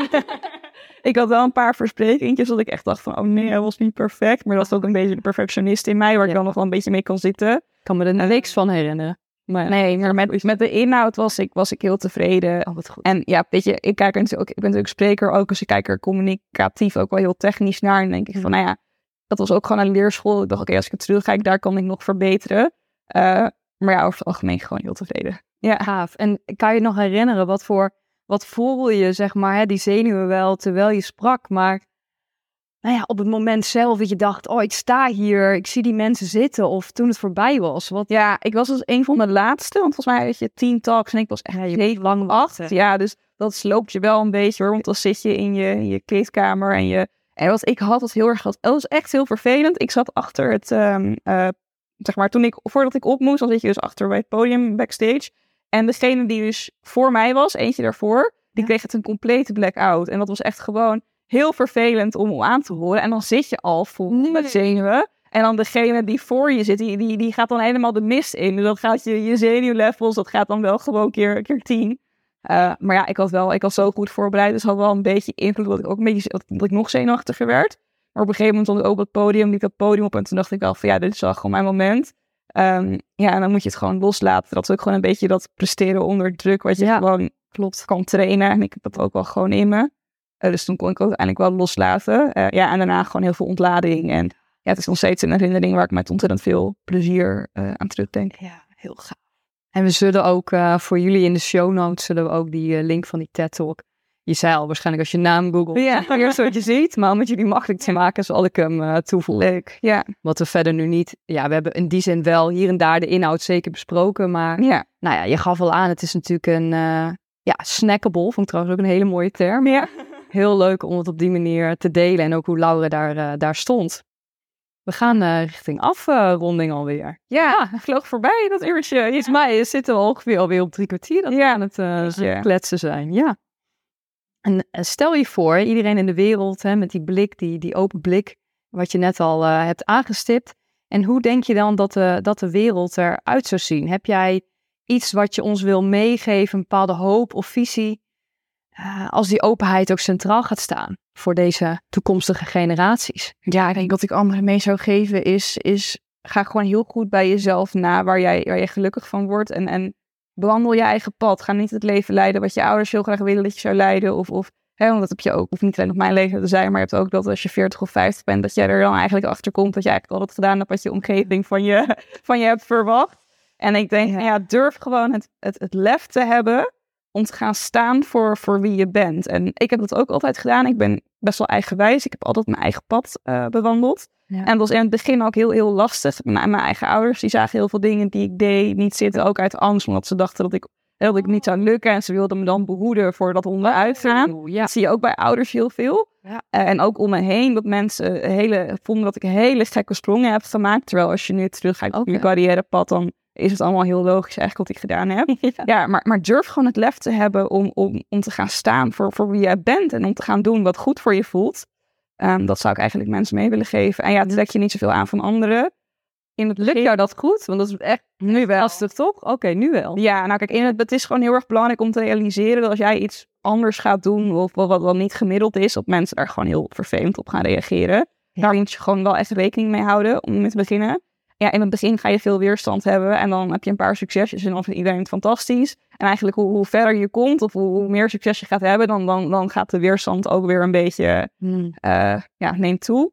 (laughs) ik had wel een paar versprekingjes dat ik echt dacht van, oh nee, hij was niet perfect. Maar dat is ook een beetje de perfectionist in mij, waar ik dan nog wel een beetje mee kan zitten. Ik kan me er niks van herinneren. Maar Nee, maar met, met de inhoud was ik, was ik heel tevreden. oh, wat goed. En ja, weet je, ik kijk er natuurlijk ook, ik ben natuurlijk spreker ook, dus ik kijk er communicatief ook wel heel technisch naar. En denk ik van, nou ja, dat was ook gewoon een leerschool. Ik dacht, oké, als ik het terugkijk, daar kan ik nog verbeteren. Uh, maar ja, over het algemeen gewoon heel tevreden. Ja, gaaf. En kan je nog herinneren, wat voor, wat voelde je, zeg maar, hè, die zenuwen wel terwijl je sprak, maar nou ja, op het moment zelf dat je dacht, oh, ik sta hier, ik zie die mensen zitten, of toen het voorbij was. Wat... Ja, ik was dus een van de laatste, want volgens mij had je tien talks en ik was echt ja, heel lang acht. Ja, dus dat sloopt je wel een beetje hoor, want dan zit je in je, in je kleedkamer en je... En wat ik had, was heel erg, dat was echt heel vervelend. Ik zat achter het, um, uh, zeg maar, toen ik, voordat ik op moest, dan zit je dus achter bij het podium backstage. En degene die dus voor mij was, eentje daarvoor, die kreeg het een complete blackout. En dat was echt gewoon heel vervelend om aan te horen. En dan zit je al vol met zenuwen. En dan degene die voor je zit, die, die, die gaat dan helemaal de mist in. Dus dan gaat je, je zenuwlevels, dat gaat dan wel gewoon keer, keer tien. Uh, maar ja, ik had wel, ik was zo goed voorbereid. Dus had wel een beetje invloed dat ik ook een beetje, dat ik nog zenuwachtiger werd. Maar op een gegeven moment stond ik ook op het podium, liep dat podium op. En toen dacht ik al van ja, dit is wel gewoon mijn moment. Um, ja, en dan moet je het gewoon loslaten. Dat is ook gewoon een beetje dat presteren onder druk, wat je gewoon klopt kan trainen. En ik heb dat ook wel gewoon in me. Uh, dus toen kon ik ook uiteindelijk wel loslaten. Uh, ja, en daarna gewoon heel veel ontlading. En ja, het is nog steeds een herinnering waar ik met ontzettend veel plezier uh, aan terugdenk. Ja, heel gaaf. En we zullen ook voor jullie in de show notes zullen we ook die link van die TED Talk je zei al waarschijnlijk als je naam googelt, ja. eerst wat je ziet. Maar om het jullie makkelijk te maken, zal ik hem toevoegen. Leuk, ja. Wat we verder nu niet... Ja, we hebben in die zin wel hier en daar de inhoud zeker besproken. Maar ja. nou ja, je gaf al aan, het is natuurlijk een... Ja, snackable, vond ik trouwens ook een hele mooie term. Ja. Heel leuk om het op die manier te delen. En ook hoe Laura daar, uh, daar stond. We gaan uh, richting afronding alweer. Ja, vloog voorbij dat uurtje. Volgens mij zitten we ongeveer alweer op drie kwartier dat ja. we aan het kletsen zijn. Ja. En stel je voor, iedereen in de wereld hè, met die blik, die, die open blik, wat je net al hebt aangestipt. En hoe denk je dan dat de, dat de wereld eruit zou zien? Heb jij iets wat je ons wil meegeven, een bepaalde hoop of visie, uh, als die openheid ook centraal gaat staan voor deze toekomstige generaties? Ja, ik denk dat ik anderen mee zou geven is, is ga gewoon heel goed bij jezelf na waar jij, waar jij gelukkig van wordt. En, en bewandel je eigen pad. Ga niet het leven leiden wat je ouders heel graag willen dat je zou leiden. Of, of hè, want dat heb je ook, of niet alleen op mijn leven te zijn, maar je hebt ook dat als je 40 of 50 bent, dat jij er dan eigenlijk achter komt dat je eigenlijk altijd gedaan hebt wat je omgeving van je, (laughs) van je hebt verwacht. En ik denk, ja, durf gewoon het, het, het lef te hebben om te gaan staan voor, voor wie je bent. En ik heb dat ook altijd gedaan. Ik ben best wel eigenwijs. Ik heb altijd mijn eigen pad uh, bewandeld. En dat was in het begin ook heel, heel lastig. Mijn, mijn eigen ouders die zagen heel veel dingen die ik deed niet zitten. Ook uit angst, omdat ze dachten dat ik, dat ik niet zou lukken. En ze wilden me dan behoeden voor dat onderuit gaan. Ja. Dat zie je ook bij ouders heel veel. Ja. Uh, en ook om me heen, dat mensen hele, vonden dat ik hele gekke sprongen heb gemaakt. Terwijl als je nu terug gaat op je carrièrepad, dan is het allemaal heel logisch eigenlijk wat ik gedaan heb. (laughs) Ja, maar, maar durf gewoon het lef te hebben om, om, om te gaan staan voor, voor wie jij bent. En om te gaan doen wat goed voor je voelt. Um, dat zou ik eigenlijk mensen mee willen geven. En ja, trek je niet zoveel aan van anderen. In het Lukt jou dat goed? Want dat is echt nu wel. Als het toch? Oké, nu wel. Ja, nou kijk, in het, het is gewoon heel erg belangrijk om te realiseren dat als jij iets anders gaat doen, of wat, wat, wat niet gemiddeld is, dat mensen daar gewoon heel vervelend op gaan reageren. Daar moet je gewoon wel echt rekening mee houden om mee te beginnen ja, in het begin ga je veel weerstand hebben en dan heb je een paar succesjes en dan vindt iedereen het fantastisch. En eigenlijk hoe, hoe verder je komt of hoe, meer succes je gaat hebben, dan, dan, dan gaat de weerstand ook weer een beetje, hmm. uh, ja, neemt toe.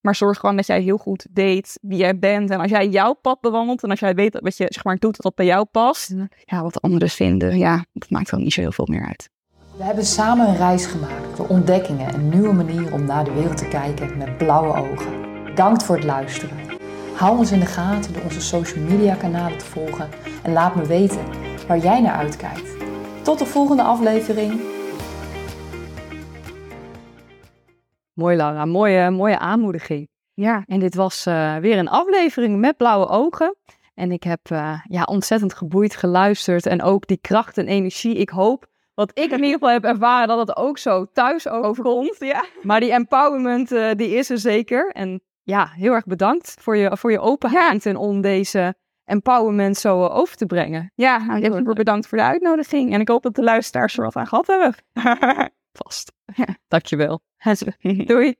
Maar zorg gewoon dat jij heel goed weet wie jij bent. En als jij jouw pad bewandelt en als jij weet wat je zeg maar doet wat bij jou past, ja, wat anderen vinden, ja, dat maakt dan niet zo heel veel meer uit. We hebben samen een reis gemaakt door ontdekkingen en nieuwe manieren om naar de wereld te kijken met blauwe ogen. Bedankt voor het luisteren. Hou ons in de gaten door onze social media kanalen te volgen en laat me weten waar jij naar uitkijkt. Tot de volgende aflevering. Mooi Laura, mooie, mooie aanmoediging. Ja, en dit was uh, weer een aflevering met blauwe ogen. En ik heb uh, ja, ontzettend geboeid geluisterd en ook die kracht en energie. Ik hoop wat ik in ieder geval heb ervaren dat het ook zo thuis overkomt. Ja. Maar die empowerment uh, die is er zeker. En ja, heel erg bedankt voor je, voor je openheid en om deze empowerment zo eh, over te brengen. Ja, nou, heel erg bedankt voor de uitnodiging. En ik hoop dat de luisteraars er wat aan gehad hebben. (laughs) Vast. Ja. Dankjewel. (laughs) Doei.